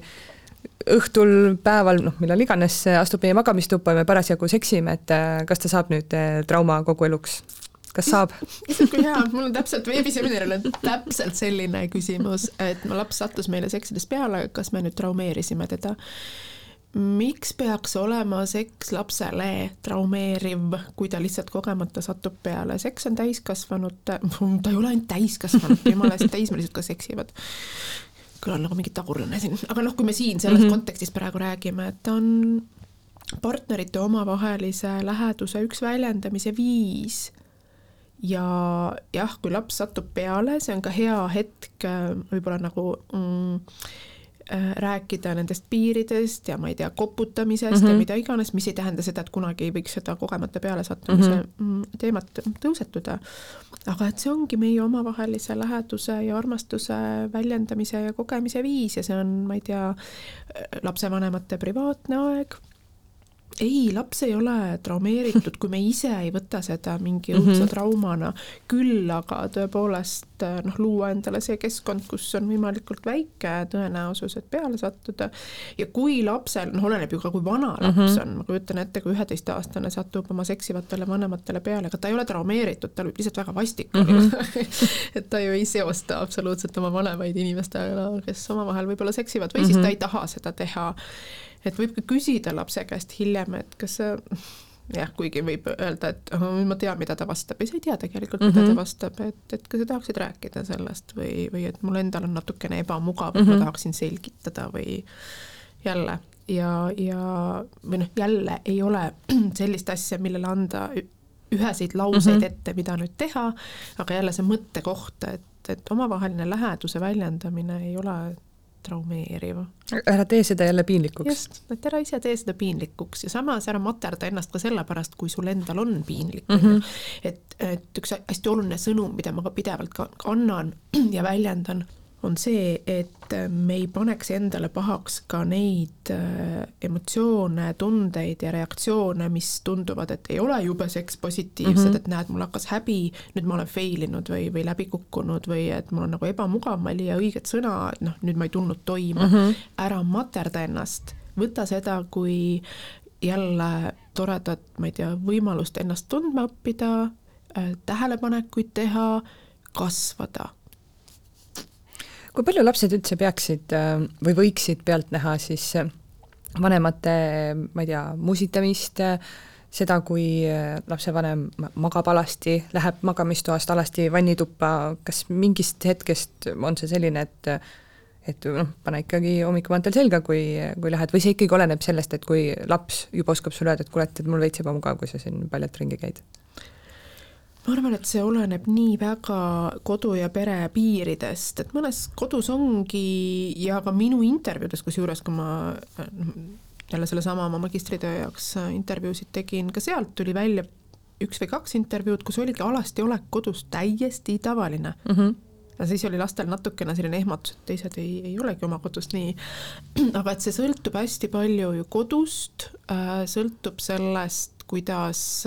õhtul, päeval, noh, millal iganes astub meie magamistuppa ja me parasjagu seksime, et kas ta saab nüüd trauma kogu eluks? kas saab? issand, kui hea, mul on täpselt veebiseminaril on täpselt selline küsimus, et mu laps sattus meile seksides peale, kas me nüüd traumeerisime teda miks peaks olema seks lapsele traumeeriv, kui ta lihtsalt kogemata satub peale, seks on täiskasvanute, ta ei ole ainult täiskasvanute, jumala eest, täismeelised ka seksivad. kõlan nagu mingi tagurlane siin, aga noh, kui me siin selles mm -hmm. kontekstis praegu räägime, et on partnerite omavahelise läheduse üks väljendamise viis ja jah, kui laps satub peale, see on ka hea hetk võib-olla nagu mm, Äh, rääkida nendest piiridest ja ma ei tea, koputamisest mm -hmm. ja mhm. mida iganes, mis ei tähenda seda, et kunagi ei võiks seda kogemata pealesattumise mhm. mm -hmm. teemat tõusetuda. aga et see ongi meie omavahelise läheduse ja armastuse väljendamise ja kogemise viis ja see on, ma ei tea, lapsevanemate privaatne aeg ei, laps ei ole traumeeritud, kui me ise ei võta seda mingi õudse mm -hmm. traumana, küll aga tõepoolest noh, luua endale see keskkond, kus on võimalikult väike tõenäosus, et peale sattuda. ja kui lapsel, noh, oleneb ju ka, kui vana laps mm -hmm. on, ma kujutan ette, kui üheteistaastane satub oma seksivatele vanematele peale, aga ta ei ole traumeeritud, tal võib lihtsalt väga vastik olla mm. -hmm. et ta ju ei seosta absoluutselt oma vanemaid inimestega, kes omavahel võib-olla seksivad või mm -hmm. siis ta ei taha seda teha et võib ka küsida lapse käest hiljem, et kas sa jah, kuigi võib öelda, et oh, ma tean, mida ta vastab ja sa ei tea tegelikult, mida mm -hmm. ta vastab, et, et kas sa tahaksid rääkida sellest või, või et mul endal on natukene ebamugav mm, -hmm. ma mhm. tahaksin selgitada või jälle ja, ja või noh, jälle ei ole sellist asja, millele anda üheseid lauseid mm -hmm. ette, mida nüüd teha, aga jälle see mõttekoht, et et, et omavaheline läheduse väljendamine ei ole traumeeriv. ära tee seda jälle piinlikuks. just, et ära ise tee seda piinlikuks ja samas ära materda ennast ka sellepärast, kui sul endal on piinlik mm, -hmm. et, et üks hästi oluline sõnum, mida ma ka pidevalt ka annan ja väljendan on see, et me ei paneks endale pahaks ka neid äh, emotsioone, tundeid ja reaktsioone, mis tunduvad, et ei ole jube seks positiivsed mm, -hmm. et näed, mul hakkas häbi, nüüd ma olen fail inud või, või läbi kukkunud või et mul on nagu ebamugav, ma ei leia õiget sõna, et noh, nüüd ma ei tulnud toime mm. -hmm. ära materda ennast, võta seda kui jälle toredat, ma ei tea, võimalust ennast tundma õppida, äh, tähelepanekuid teha, kasvada kui palju lapsed üldse peaksid äh, või võiksid pealt näha siis äh, vanemate, ma ei tea, musitamist, seda, kui äh, lapsevanem magab alasti, läheb magamistoast alasti vannituppa, kas mingist hetkest on see selline, et et noh, pane ikkagi hommikumantel selga, kui, kui lähed, või see ikkagi oleneb sellest, et kui laps juba oskab sulle öelda, et kuule, et mul veits ebamugav, kui sa siin paljalt ringi käid? Ma arvan, et see oleneb nii väga kodu ja pere piiridest, et mõnes kodus ongi ja ka minu intervjuudes, kusjuures kui ma noh, jälle sellesama oma magistritöö jaoks intervjuusid tegin, ka sealt tuli välja üks või kaks intervjuud, kus oligi alasti olek kodus täiesti tavaline mm. -hmm ja siis oli lastel natukene selline ehmatus, et teised ei, ei olegi oma kodus nii. aga et see sõltub hästi palju ju kodust, äh, sõltub sellest, kuidas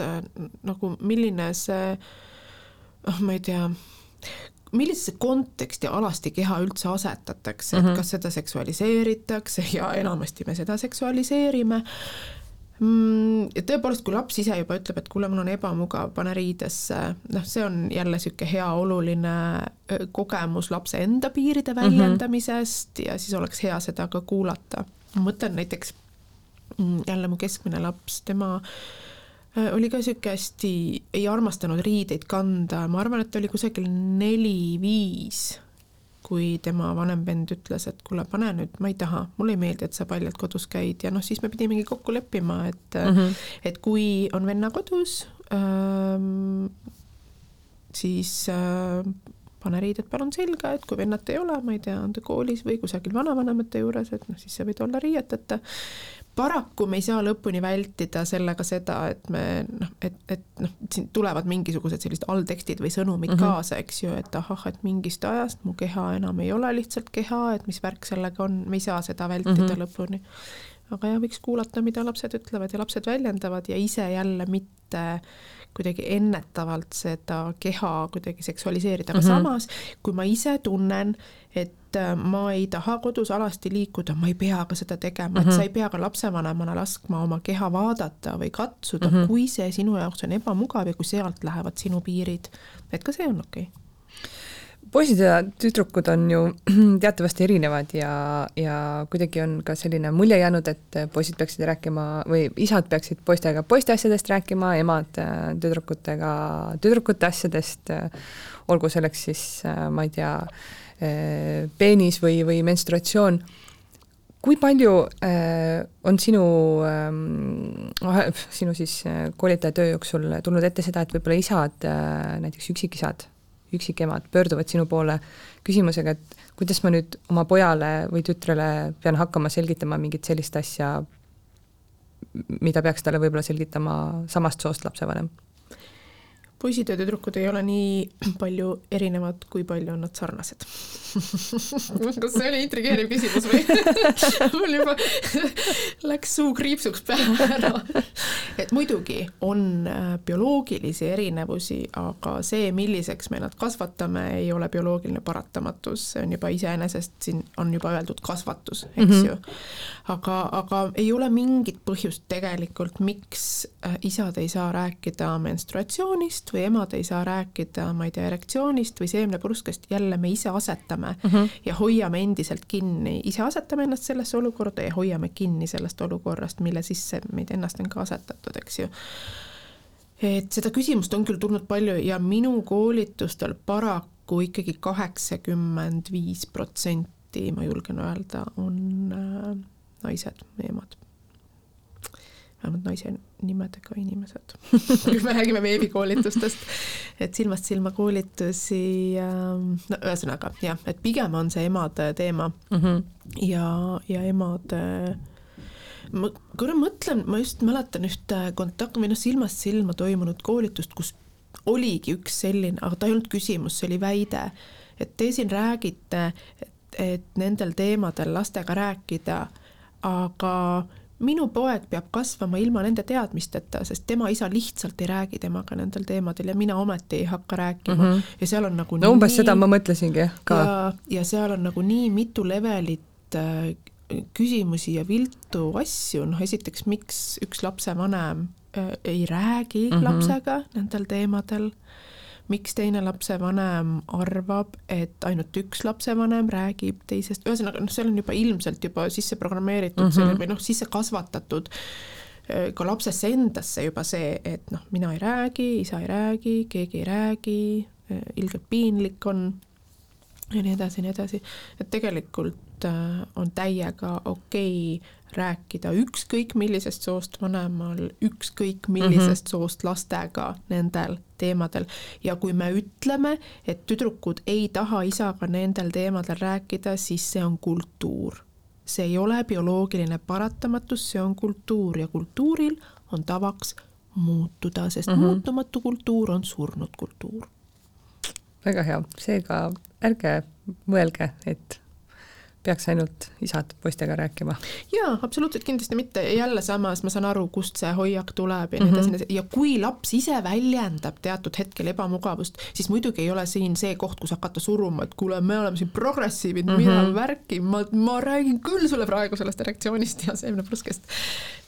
nagu milline see noh, ma ei tea, millisesse konteksti alasti keha üldse asetatakse mm, -hmm. et kas seda seksualiseeritakse ja enamasti me seda seksualiseerime mm, ja tõepoolest, kui laps ise juba ütleb, et kuule, mul on ebamugav, pane riidesse, noh, see on jälle niisugune hea oluline kogemus lapse enda piiride mhm. väljendamisest mm -hmm. ja siis oleks hea seda ka kuulata. ma mõtlen näiteks mm, jälle mu keskmine laps, tema äh, Äh, oli ka niisugune hästi, ei armastanud riideid kanda, ma arvan, et oli kusagil neli-viis, kui tema vanem vend ütles, et kuule, pane nüüd, ma ei taha, mulle ei meeldi, et sa paljalt kodus käid. Ja noh, siis me pidimegi kokku leppima, et mm, -hmm. et kui on venna kodus ähm,, siis äh, pane riided palun selga, et kui vennat ei ole, ma ei tea, on ta koolis või kusagil vanavanemate juures, et noh, siis sa võid olla riieteta paraku me ei saa lõpuni vältida sellega seda, et me noh, et, et noh, siin tulevad mingisugused sellised alltekstid või sõnumid mm -hmm. kaasa, eks ju, et ahah, et mingist ajast mu keha enam ei ole lihtsalt keha, et mis värk sellega on, me ei saa seda vältida mm -hmm. lõpuni. aga jah, võiks kuulata, mida lapsed ütlevad ja lapsed väljendavad ja ise jälle mitte kuidagi ennetavalt seda keha kuidagi seksualiseerida, aga mm -hmm. samas kui ma ise tunnen, et äh, ma ei taha kodus alasti liikuda, ma ei pea ka seda tegema mm, -hmm. et mhm. sa ei pea ka lapsevanemana laskma oma keha vaadata või katsuda mm, -hmm. kui see sinu jaoks on ebamugav ja kui sealt lähevad sinu piirid, et ka see on okei okay poisid ja tüdrukud on ju teatavasti erinevad ja, ja kuidagi on ka selline mulje jäänud, et poisid peaksid rääkima või isad peaksid poistega poiste asjadest rääkima, emad äh, tüdrukutega tüdrukute asjadest, olgu selleks siis, äh, ma ei tea, peenis või, või menstruatsioon. kui palju äh, on sinu äh,, sinu siis äh, koolitaja töö jooksul tulnud ette seda, et võib-olla isad äh,, näiteks üksikisad, üksikemad pöörduvad sinu poole küsimusega, et kuidas ma nüüd oma pojale või tütrele pean hakkama selgitama mingit sellist asja, mida peaks talle võib-olla selgitama samast soost lapsevanem poisid ja tüdrukud ei ole nii palju erinevad, kui palju on nad sarnased kas see oli intrigeeriv küsimus või mul juba läks suu kriipsuks pähe ära. et muidugi on äh, bioloogilisi erinevusi, aga see, milliseks me nad kasvatame, ei ole bioloogiline paratamatus, see on juba iseenesest, siin on juba öeldud kasvatus, eks mm -hmm. ju. Aga, aga ei ole mingit põhjust tegelikult, miks äh, isad ei saa rääkida menstruatsioonist, või emad ei saa rääkida, ma ei tea, erektsioonist või seemnepurskest, jälle me ise asetame mm -hmm. ja hoiame endiselt kinni, ise asetame ennast sellesse olukorda ja hoiame kinni sellest olukorrast, mille sisse meid ennast on ka asetatud, eks ju. Et seda küsimust on küll tulnud palju ja minu koolitustel paraku ikkagi kaheksakümmend viis protsenti, ma julgen öelda, on äh, naised, emad. vähemalt naise, nimedega inimesed kui me räägime veebikoolitustest, et silmast silma koolitusi ähm,, no ühesõnaga jah, et pigem on see emade teema mm -hmm. ja, ja emade ma korra mõtlen, ma just mäletan ühte kontakt- või noh, silmast silma toimunud koolitust, kus oligi üks selline, aga ta ei olnud küsimus, see oli väide, et te siin räägite, et, et nendel teemadel lastega rääkida, aga minu poeg peab kasvama ilma nende teadmisteta, sest tema isa lihtsalt ei räägi temaga nendel teemadel ja mina ometi ei hakka rääkima mm. -hmm. ja seal on nagu no umbes nii, seda ma mõtlesingi ka. ja, seal on nagu nii mitu levelit äh, küsimusi ja viltu asju, noh esiteks, miks üks lapsevanem äh, ei räägi mm -hmm. lapsega nendel teemadel äh, miks teine lapsevanem arvab, et ainult üks lapsevanem räägib teisest, ühesõnaga noh, seal on juba ilmselt juba sisse programmeeritud mm -hmm. või noh, sisse kasvatatud äh, ka lapsesse endasse juba see, et noh, mina ei räägi, isa ei räägi, keegi ei räägi, äh, ilgelt piinlik on ja nii edasi ja nii edasi, et tegelikult äh, on täiega okei okay rääkida ükskõik millisest soost vanemal, ükskõik millisest mm -hmm. soost lastega nendel teemadel ja kui me ütleme, et tüdrukud ei taha isaga nendel teemadel rääkida, siis see on kultuur. see ei ole bioloogiline paratamatus, see on kultuur ja kultuuril on tavaks muutuda, sest mm -hmm. muutumatu kultuur on surnud kultuur. väga hea, seega ärge mõelge, et peaks ainult isad poistega rääkima? jaa, absoluutselt kindlasti mitte jälle samas ma saan aru, kust see hoiak tuleb ja nii edasi mm -hmm. ja kui laps ise väljendab teatud hetkel ebamugavust, siis muidugi ei ole siin see koht, kus hakata suruma, et kuule, me oleme siin progressiivid mm, -hmm. mida värki, ma, ma räägin küll sulle praegu sellest erektsioonist ja seemnepruskest.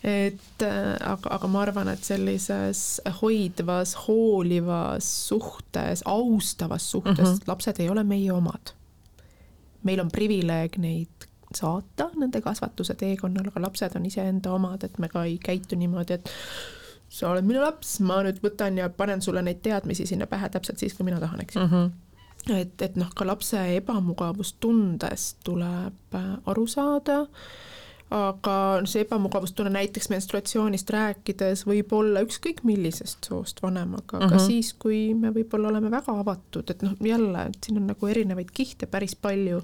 et äh, aga, aga ma arvan, et sellises hoidvas, hoolivas suhtes, austavas suhtes mm -hmm. lapsed ei ole meie omad meil on privileeg neid saata nende kasvatuse teekonnal, aga lapsed on iseenda omad, et me ka ei käitu niimoodi, et sa oled minu laps, ma nüüd võtan ja panen sulle neid teadmisi sinna pähe täpselt siis, kui mina tahan, eks mm. -hmm et, et noh, ka lapse ebamugavustundest tuleb aru saada äh, aga see ebamugavustunne näiteks menstruatsioonist rääkides võib olla ükskõik millisest soost vanemaga, ka mm -hmm. siis, kui me võib-olla oleme väga avatud, et noh, jälle, et siin on nagu erinevaid kihte päris palju,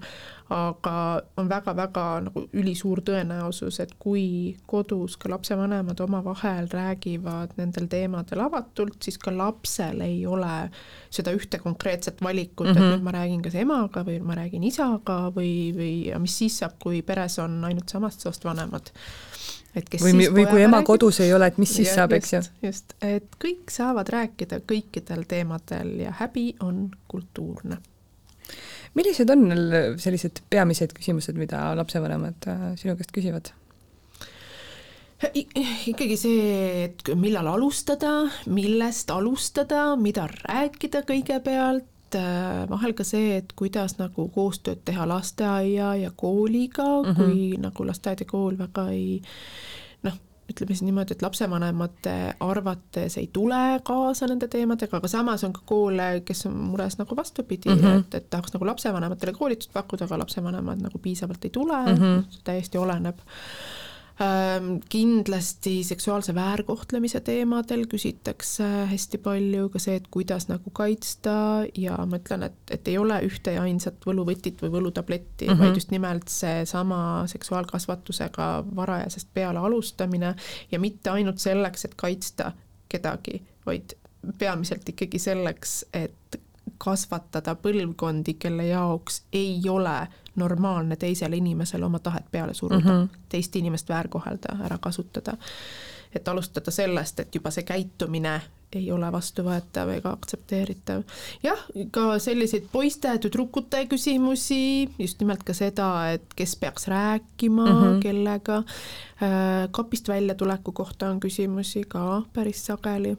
aga on väga-väga nagu ülisuur tõenäosus, et kui kodus ka lapsevanemad omavahel räägivad nendel teemadel avatult, siis ka lapsel ei ole seda ühte konkreetset valikut mm, -hmm. et mhm. nüüd ma räägin kas emaga või ma räägin isaga või, või ja mis siis saab, kui peres on ainult samast soost vanemad et kes või, või kui ema räägib, kodus ei ole, et mis siis ja, saab, eks ju. just, et kõik saavad rääkida kõikidel teemadel ja häbi on kultuurne millised on sellised peamised küsimused, mida lapsevanemad äh, sinu käest küsivad? ikkagi see, et millal alustada, millest alustada, mida rääkida kõigepealt, äh, vahel ka see, et kuidas nagu koostööd teha lasteaia ja kooliga mm, -hmm. kui nagu lasteaed ja kool väga ei ütleme siis niimoodi, et lapsevanemate arvates ei tule kaasa nende teemadega, aga samas on ka koole, kes on mures nagu vastupidi mm, -hmm. et, et tahaks nagu lapsevanematele koolitust pakkuda, aga lapsevanemad nagu piisavalt ei tule mm, -hmm. täiesti oleneb kindlasti seksuaalse väärkohtlemise teemadel küsitakse hästi palju ka see, et kuidas nagu kaitsta ja ma ütlen, et, et ei ole ühte ja ainsat võluvõtit või võlutabletti mm, -hmm. vaid just nimelt seesama seksuaalkasvatusega varajasest peale alustamine ja mitte ainult selleks, et kaitsta kedagi, vaid peamiselt ikkagi selleks, et kasvatada põlvkondi, kelle jaoks ei ole normaalne teisele inimesele oma tahet peale suruda mm, -hmm. teist inimest väärkohelda, ära kasutada. et alustada sellest, et juba see käitumine ei ole vastuvõetav ega aktsepteeritav. jah, ka selliseid poiste-tüdrukute küsimusi, just nimelt ka seda, et kes peaks rääkima mm, -hmm. kellega. Äh, kapist väljatuleku kohta on küsimusi ka päris sageli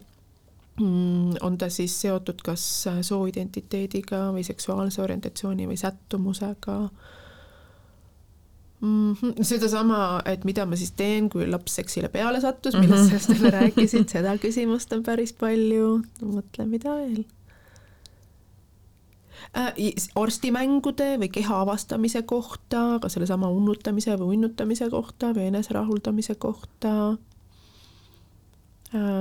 on ta siis seotud kas sooidentiteediga või seksuaalse orientatsiooni või sättumusega mm -hmm.. sedasama, et mida ma siis teen, kui laps seksile peale sattus, millest mm -hmm. sa just rääkisid, seda küsimust on päris palju, mõtle, mida veel äh,. arstimängude või keha avastamise kohta, ka sellesama unnutamise või unnutamise kohta või eneserahuldamise kohta Äh,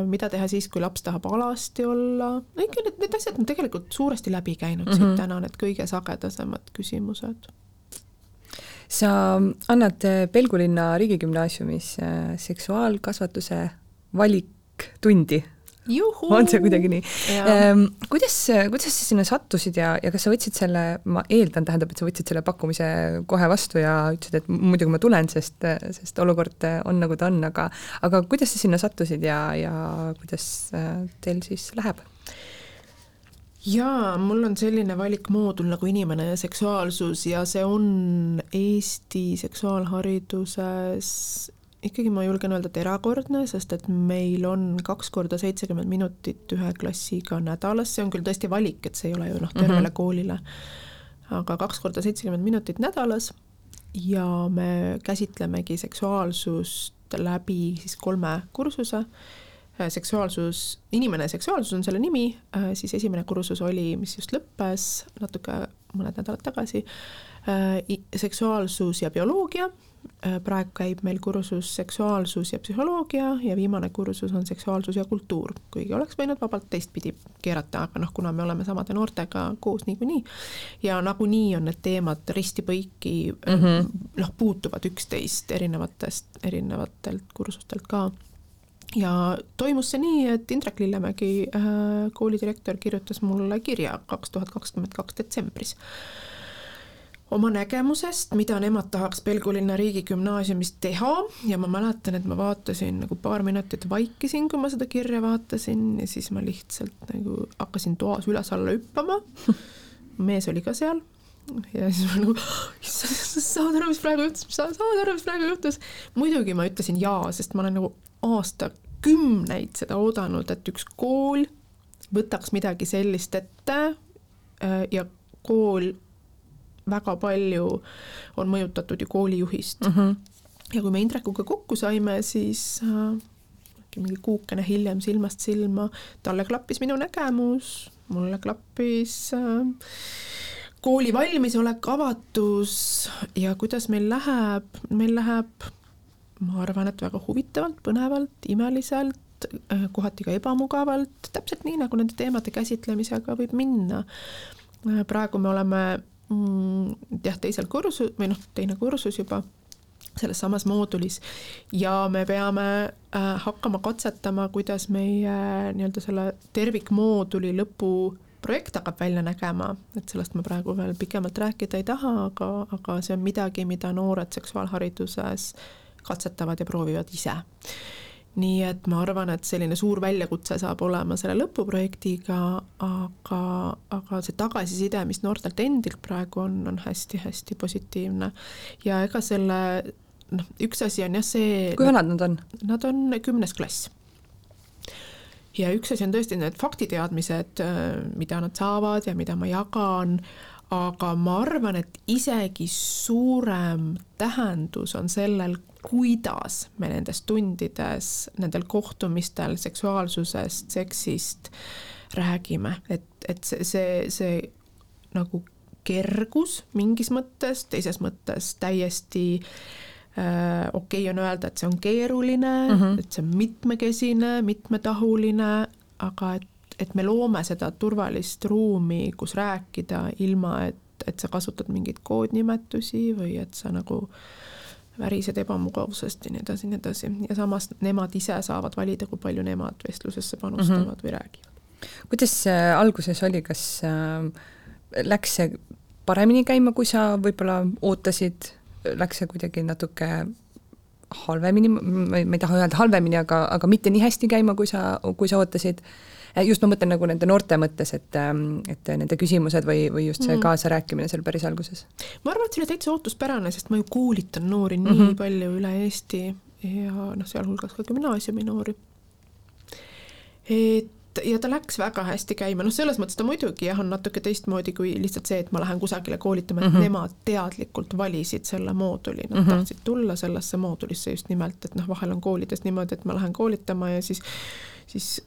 mida teha siis, kui laps tahab alasti olla, no ikka need, need asjad on tegelikult suuresti läbi käinud mm -hmm. siit mhm. täna, need kõige sagedasemad küsimused. sa annad Pelgulinna riigigümnaasiumis äh, seksuaalkasvatuse valiktundi. On see kuidagi nii? Ehm, kuidas, kuidas sa sinna sattusid ja, ja kas sa võtsid selle, ma eeldan, tähendab, et sa võtsid selle pakkumise kohe vastu ja ütlesid, et muidugi ma tulen, sest, sest olukord on nagu ta on, aga aga kuidas sa sinna sattusid ja, ja kuidas äh, teil siis läheb? jaa, mul on selline valikmoodul nagu inimene ja seksuaalsus ja see on Eesti seksuaalhariduses ikkagi ma julgen öelda, et erakordne, sest et meil on kaks korda seitsekümmend minutit ühe klassiga nädalas, see on küll tõesti valik, et see ei ole ju noh, tervele mm -hmm. koolile, aga kaks korda seitsekümmend minutit nädalas ja me käsitlemegi seksuaalsust läbi siis kolme kursuse, seksuaalsus, inimene seksuaalsus on selle nimi, siis esimene kursus oli, mis just lõppes natuke mõned nädalad tagasi, seksuaalsus ja bioloogia. Äh, praegu käib meil kursus seksuaalsus ja psühholoogia ja viimane kursus on seksuaalsus ja kultuur, kuigi oleks võinud vabalt teistpidi keerata, aga noh, kuna me oleme samade noortega koos niikuinii ja nagunii on need teemad risti-põiki mm -hmm. noh, puutuvad üksteist erinevatest, erinevatelt kursustelt ka. Ja toimus see nii, et Indrek Lillemägi äh,, koolidirektor, kirjutas mulle kirja kaks tuhat kakskümmend kaks detsembris oma nägemusest, mida nemad tahaks Pelgulinna riigigümnaasiumis teha ja ma mäletan, et ma vaatasin nagu paar minutit vaikisin, kui ma seda kirja vaatasin ja siis ma lihtsalt nagu hakkasin toas üles-alla hüppama. mees oli ka seal ja siis ma nagu, issand, sa saad aru, mis praegu juhtus, sa saad aru, mis praegu juhtus. muidugi ma ütlesin jaa, sest ma olen nagu aastakümneid seda oodanud, et üks kool võtaks midagi sellist ette äh, ja kool väga palju on mõjutatud ju koolijuhist mm. -hmm. ja kui me Indrekuga kokku saime, siis äh, mingi kuukene hiljem silmast silma, talle klappis minu nägemus, mulle klappis äh, kooli valmisolek, avatus ja kuidas meil läheb, meil läheb, ma arvan, et väga huvitavalt, põnevalt, imeliselt, äh, kohati ka ebamugavalt, täpselt nii, nagu nende teemade käsitlemisega võib minna. Äh, praegu me oleme jah, teisel kursus või noh, teine kursus juba selles samas moodulis. Ja me peame äh, hakkama katsetama, kuidas meie äh, nii-öelda selle tervikmooduli lõpu projekt hakkab välja nägema, et sellest ma praegu veel pikemalt rääkida ei taha, aga, aga see on midagi, mida noored seksuaalhariduses katsetavad ja proovivad ise nii et ma arvan, et selline suur väljakutse saab olema selle lõpuprojektiga, aga, aga see tagasiside, mis noortelt endilt praegu on, on hästi-hästi positiivne. ja ega selle noh, üks asi on jah see kui vanad nad on? Nad on kümnes klass ja üks asi on tõesti need faktiteadmised, mida nad saavad ja mida ma jagan, aga ma arvan, et isegi suurem tähendus on sellel, kuidas me nendes tundides, nendel kohtumistel seksuaalsusest, seksist räägime, et, et see, see, see nagu kergus mingis mõttes, teises mõttes täiesti äh, okei okay on öelda, et see on keeruline mm, -hmm. et see on mitmekesine, mitmetahuline, aga et, et me loome seda turvalist ruumi, kus rääkida, ilma et, et sa kasutad mingeid koodnimetusi või et sa nagu äh, värised ebamugavusest ja nii edasi, nii edasi ja samas nemad ise saavad valida, kui palju nemad vestlusesse panustavad mm -hmm. või räägivad. kuidas see alguses oli, kas äh, läks see paremini käima, kui sa võib-olla ootasid, läks see kuidagi natuke halvemini, ma ei, taha öelda halvemini, aga, aga mitte nii hästi käima, kui sa, kui sa ootasid Äh, just ma mõtlen nagu nende noorte mõttes, et, ähm, et nende küsimused või, või just see mm. kaasarääkimine seal päris alguses? ma arvan, et see oli täitsa ootuspärane, sest ma ju koolitan noori nii mm -hmm. palju üle Eesti ja noh, sealhulgas ka gümnaasiumi noori. et ja ta läks väga hästi käima, noh, selles mõttes ta muidugi jah, on natuke teistmoodi kui lihtsalt see, et ma lähen kusagile koolitama, et mm -hmm. nemad teadlikult valisid selle mooduli, nad mm -hmm. tahtsid tulla sellesse moodulisse just nimelt, et noh, vahel on koolides niimoodi, et ma lähen koolitama ja siis, siis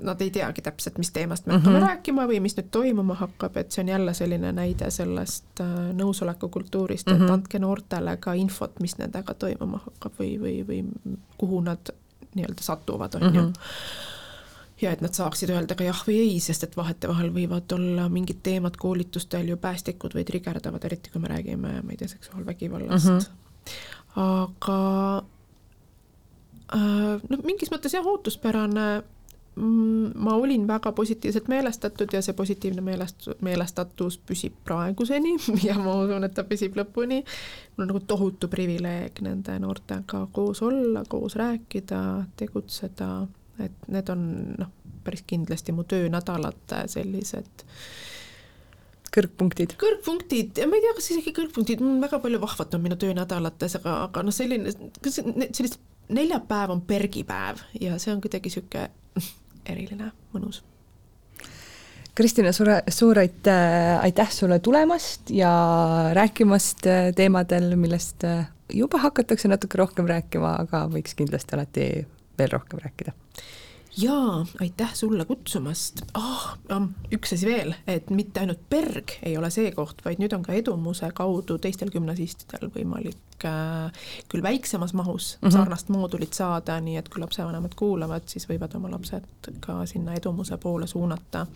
nad ei teagi täpselt, mis teemast me hakkame mm -hmm. rääkima või mis nüüd toimuma hakkab, et see on jälle selline näide sellest äh, nõusoleku kultuurist mm, -hmm. et mhm. andke noortele ka infot, mis nendega toimuma hakkab või, või, või kuhu nad nii-öelda satuvad, on ju ja et nad saaksid öelda ka jah või ei, sest et vahetevahel võivad olla mingid teemad koolitustel ju päästikud või trigerdavad, eriti kui me räägime, ma ei tea, seksuaalvägivallast mm. -hmm. aga äh, noh, mingis mõttes jah, ootuspärane Mm, ma olin väga positiivselt meelestatud ja see positiivne meelest-, meelestatus püsib praeguseni ja ma usun, et ta püsib lõpuni. mul on nagu tohutu privileeg nende noortega koos olla, koos rääkida, tegutseda, et need on noh, päris kindlasti mu töönädalate sellised kõrgpunktid? kõrgpunktid, ma ei tea, kas isegi kõrgpunktid, väga palju vahvat on minu töönädalates, aga, aga noh, selline, kas sellist neljapäev on pergipäev ja see on kuidagi niisugune eriline, mõnus. Kristina, suure, suur aitäh, aitäh sulle tulemast ja rääkimast äh, teemadel, millest äh, juba hakatakse natuke rohkem rääkima, aga võiks kindlasti alati veel rohkem rääkida jaa, aitäh sulle kutsumast oh,. üks asi veel, et mitte ainult PERG ei ole see koht, vaid nüüd on ka Edumuse kaudu teistel gümnasistidel võimalik äh, küll väiksemas mahus mm -hmm. sarnast moodulit saada, nii et kui lapsevanemad kuulavad, siis võivad oma lapsed ka sinna Edumuse poole suunata.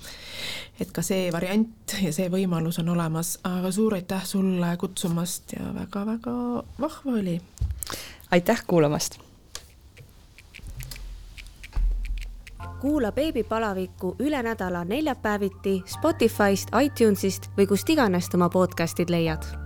et ka see variant ja see võimalus on olemas, aga suur aitäh sulle kutsumast ja väga-väga vahva oli. aitäh kuulamast kuula beebipalavikku üle nädala neljapäeviti Spotify'st, iTunes'ist või kust iganes oma podcast'id leiad